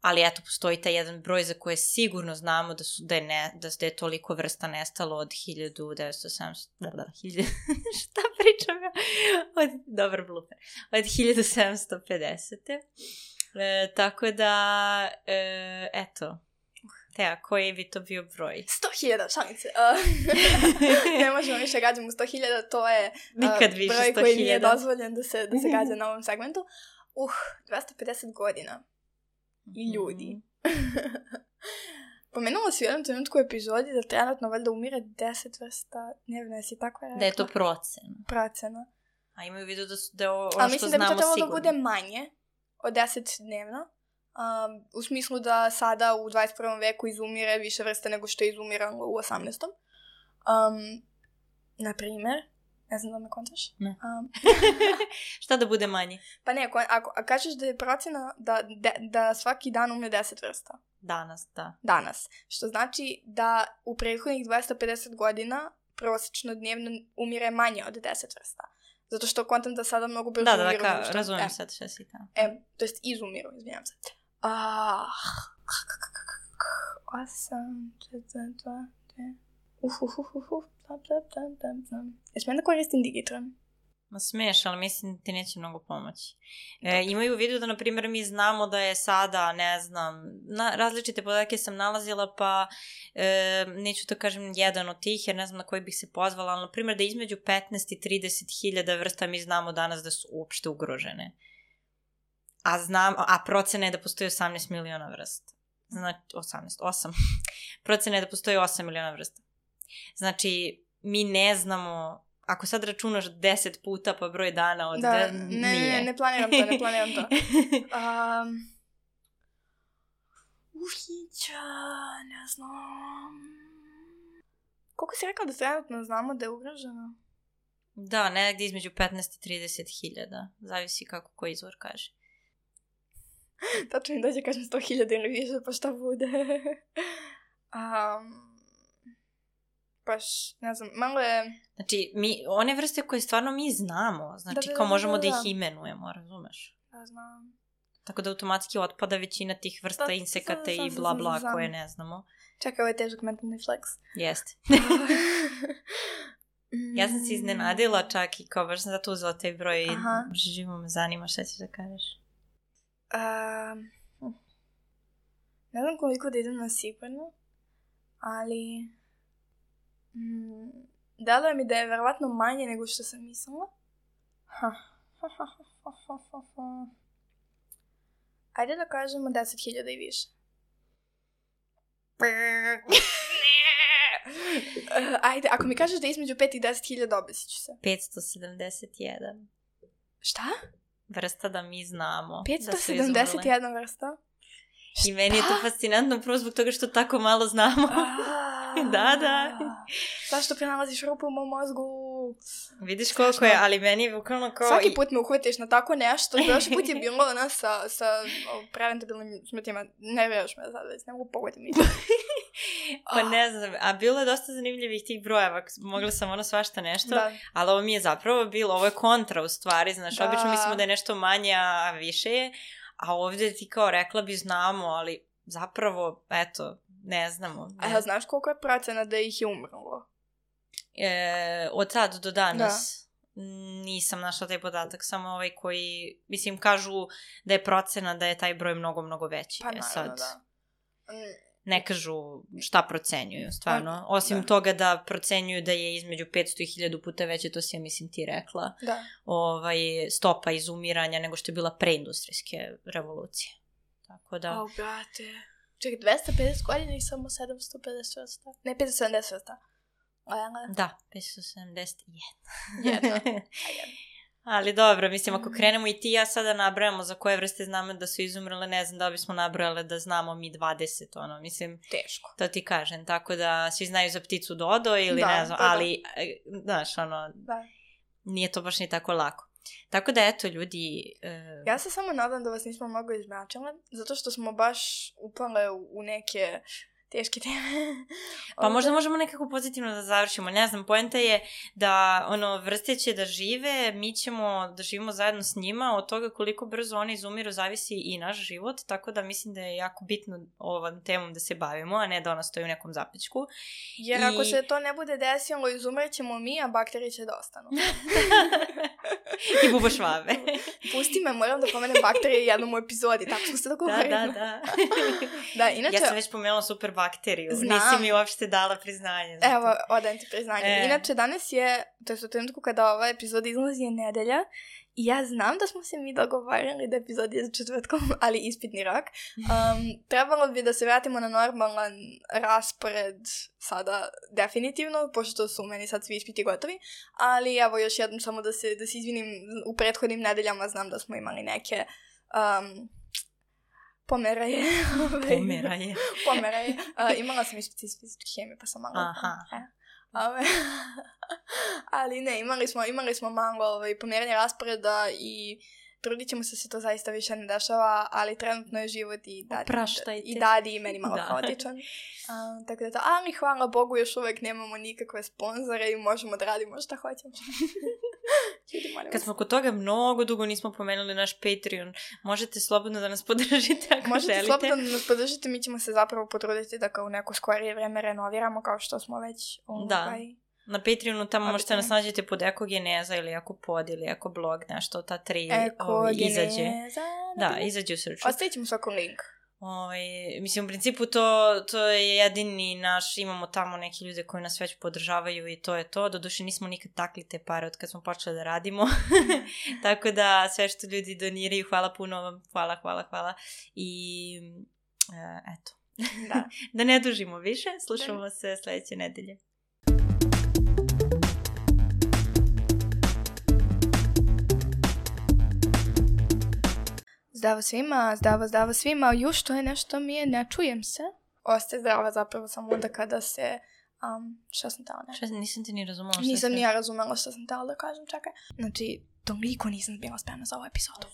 ali eto, postoji taj jedan broj za koje sigurno znamo da, su, da, je, ne, da, da je toliko vrsta nestalo od 1970, da, da, 1000, *laughs* šta pričam ja? Od, dobar bluper, od 1750. E, tako da, e, eto, Teja, koji bi to bio broj? 100.000, šalice. Uh, ne možemo više gađamo 100.000, to je uh, Nikad više broj koji nije dozvoljen da se, da se gađa na ovom segmentu. Uh, 250 godina i ljudi. *laughs* Pomenula si u jednom trenutku u epizodi da trenutno valjda umire deset vrsta dnevno, jesi tako rekla? Da je to procena. Procena. A imaju vidu da, su, da je ono što znamo sigurno. Ali mislim da bi to trebalo da bude manje od deset dnevno. Um, u smislu da sada u 21. veku izumire više vrste nego što je izumiralo u 18. Um, na primer, ne znam da me kontaš. Ne. Um. Šta da bude manje? Pa ne, ako, ako a kažeš da je procena da, da, da svaki dan umre 10 vrsta. Danas, da. Danas. Što znači da u prethodnih 250 godina prosečno dnevno umire manje od 10 vrsta. Zato što kontam da sada mnogo brzo da, da, umiru. Da, da, razumijem e. sad šta si ta. E, to jest izumiru, izvinjam se. Ah, osam, četiri, dva, uf, uf, uf, uf, Jesi da koristim Digitron? Ma smiješ, ali mislim da ti neće mnogo pomoći. E, imaju u vidu da, na primjer, mi znamo da je sada, ne znam, na, različite podatke sam nalazila, pa e, neću da kažem jedan od tih, jer ne znam na koji bih se pozvala, ali, na primjer, da između 15 i 30 hiljada vrsta mi znamo danas da su uopšte ugrožene. A, znam, a procena je da postoji 18 miliona vrsta. Znači, 18, 8. procena je da postoji 8 miliona vrsta. Znači, mi ne znamo ako sad računaš 10 puta pa broj dana od da, da ne, nije. ne, ne planiram to, ne planiram to. *laughs* Um, uhića, ne znam. Koliko si rekao da trenutno znamo da je ugroženo? Da, negdje između 15 i 30 hiljada. Zavisi kako koji izvor kaže. Tačno mi dođe kažem 100 hiljada ili više, pa šta bude. *laughs* um, baš, ne znam, malo je... Znači, mi, one vrste koje stvarno mi znamo, znači da, da, kao da, možemo da, da, da. ih imenujemo, razumeš? Da, znam. Tako da automatski otpada većina tih vrsta da, insekata i bla bla koje ne znamo. Čekaj, ovo je težak mentalni flex. Jeste. *laughs* ja sam se iznenadila čak i kao baš sam zato uzela taj broj i živo me zanima šta ćeš da kažeš. Um, ne znam koliko da idem na sigurno, ali Mm, deluje mi da je verovatno manje nego što sam mislila. Ha. Ajde da kažemo 10.000 i više. Ajde, ako mi kažeš da je između 5 i 10.000, obesit ću se. 571. Šta? Vrsta da mi znamo. Da su izumrle. 571 vrsta? I meni je to fascinantno prvo zbog toga što tako malo znamo. *laughs* da, da. Zašto prenalaziš rupu u mom mozgu? Vidiš koliko je, ali meni je bukvalno kao... Svaki put me uhvatiš na tako nešto. *laughs* Prošli put je bilo ona sa, sa preventabilnim smetima. Ne vjeraš me sad već, ne mogu pogoditi mi. *laughs* pa ne znam, a bilo je dosta zanimljivih tih brojeva. Mogla sam ono svašta nešto, da. ali ovo mi je zapravo bilo, ovo je kontra u stvari, znaš, da. obično mislimo da je nešto manje, a više je. A ovdje ti kao rekla bi znamo, ali zapravo, eto, ne znamo. Ne. A znaš koliko je procena da ih je umrlo? E, od sad do danas? Da. Nisam našla taj podatak, samo ovaj koji, mislim, kažu da je procena da je taj broj mnogo, mnogo veći. Pa naravno, sad, da. Ne kažu šta procenjuju, stvarno. Osim da. toga da procenjuju da je između 500 i 1000 puta veće, to si ja mislim ti rekla, da. ovaj, stopa izumiranja nego što je bila preindustrijske revolucije. Tako da... O, brate. Čekaj, 250 godina i samo 750 vrsta. Ne, 570 vrsta. Da, 571. Jedno. *laughs* Ali dobro, mislim, ako krenemo i ti i ja sada nabrajamo za koje vrste znamo da su izumrle, ne znam da bismo nabrojale da znamo mi 20, ono, mislim... Teško. To ti kažem, tako da svi znaju za pticu Dodo ili da, ne znam, da, da. ali, e, znaš, ono, Da. nije to baš ni tako lako. Tako da, eto, ljudi... Uh... Ja se samo nadam da vas nismo mnogo izmračile, zato što smo baš upale u, u neke teške teme. *laughs* pa možda možemo nekako pozitivno da završimo. Ne znam, poenta je da ono, vrste će da žive, mi ćemo da živimo zajedno s njima, od toga koliko brzo oni izumiru zavisi i naš život, tako da mislim da je jako bitno ovom temom da se bavimo, a ne da ona stoji u nekom zapečku. Jer I... ako se to ne bude desilo, izumrećemo mi, a bakterije će da ostanu. *laughs* *laughs* *laughs* I bubošvave. *laughs* Pusti me, moram da pomenem bakterije jednom u epizodi, tako smo se *laughs* dogovorili. Da, da, da. da, inače... Ja sam već pomenula super bakteriju. Znam. Nisi mi uopšte dala priznanje. Zato. Evo, odajem ti priznanje. E. Inače, danas je, to je u trenutku kada ova epizoda izlazi je nedelja i ja znam da smo se mi dogovarali da epizod je četvrtkom, *laughs* ali ispitni rok. Um, trebalo bi da se vratimo na normalan raspored sada definitivno, pošto su meni sad svi ispiti gotovi, ali evo još jednom samo da se, da se izvinim, u prethodnim nedeljama znam da smo imali neke um, Pomera *laughs* je. Pomera je. Pomera je. Uh, imala sam ispit iz fizičke hemije, pa sam malo... Aha. E. Ove, *laughs* ali ne, imali smo, imali smo malo ovaj, pomeranje rasporeda i trudit ćemo se da se to zaista više ne dešava, ali trenutno je život i dadi, i, dadi i meni malo *laughs* da. haotičan. Uh, tako da to, ali hvala Bogu još uvek nemamo nikakve sponzore i možemo da radimo šta hoćemo. *laughs* Ljudi, Kad smo kod toga mnogo dugo nismo pomenuli naš Patreon, možete slobodno da nas *laughs* podržite ako možete želite. Možete slobodno da nas podržite, mi ćemo se zapravo potruditi da kao u neko skorije vreme renoviramo kao što smo već da. ovaj, Na Patreonu tamo Obično. možete nas nađete pod ekogeneza ili ekopod ili ekoblog, nešto, ta tri ovaj, izađe. Da, da, izađe u srču. Ostavit ćemo svako link. Ovaj, mislim, u principu to, to je jedini naš, imamo tamo neke ljude koji nas već podržavaju i to je to. Doduše nismo nikad takli te pare od kad smo počeli da radimo. *laughs* *laughs* Tako da sve što ljudi doniraju, hvala puno vam, hvala, hvala, hvala. I e, eto. Da. *laughs* da ne dužimo više, slušamo da. se sledeće nedelje. Zdravo svima, zdravo, zdravo svima. Juš, to je nešto mi je, ne čujem se. Ostaje zdrava zapravo samo onda kada se... Um, šta sam tela ne? Šta, nisam ti ni razumela šta Nisam ni ja razumela šta sam tela da kažem, čekaj. Znači, toliko nisam bila spremna za ovu epizodu.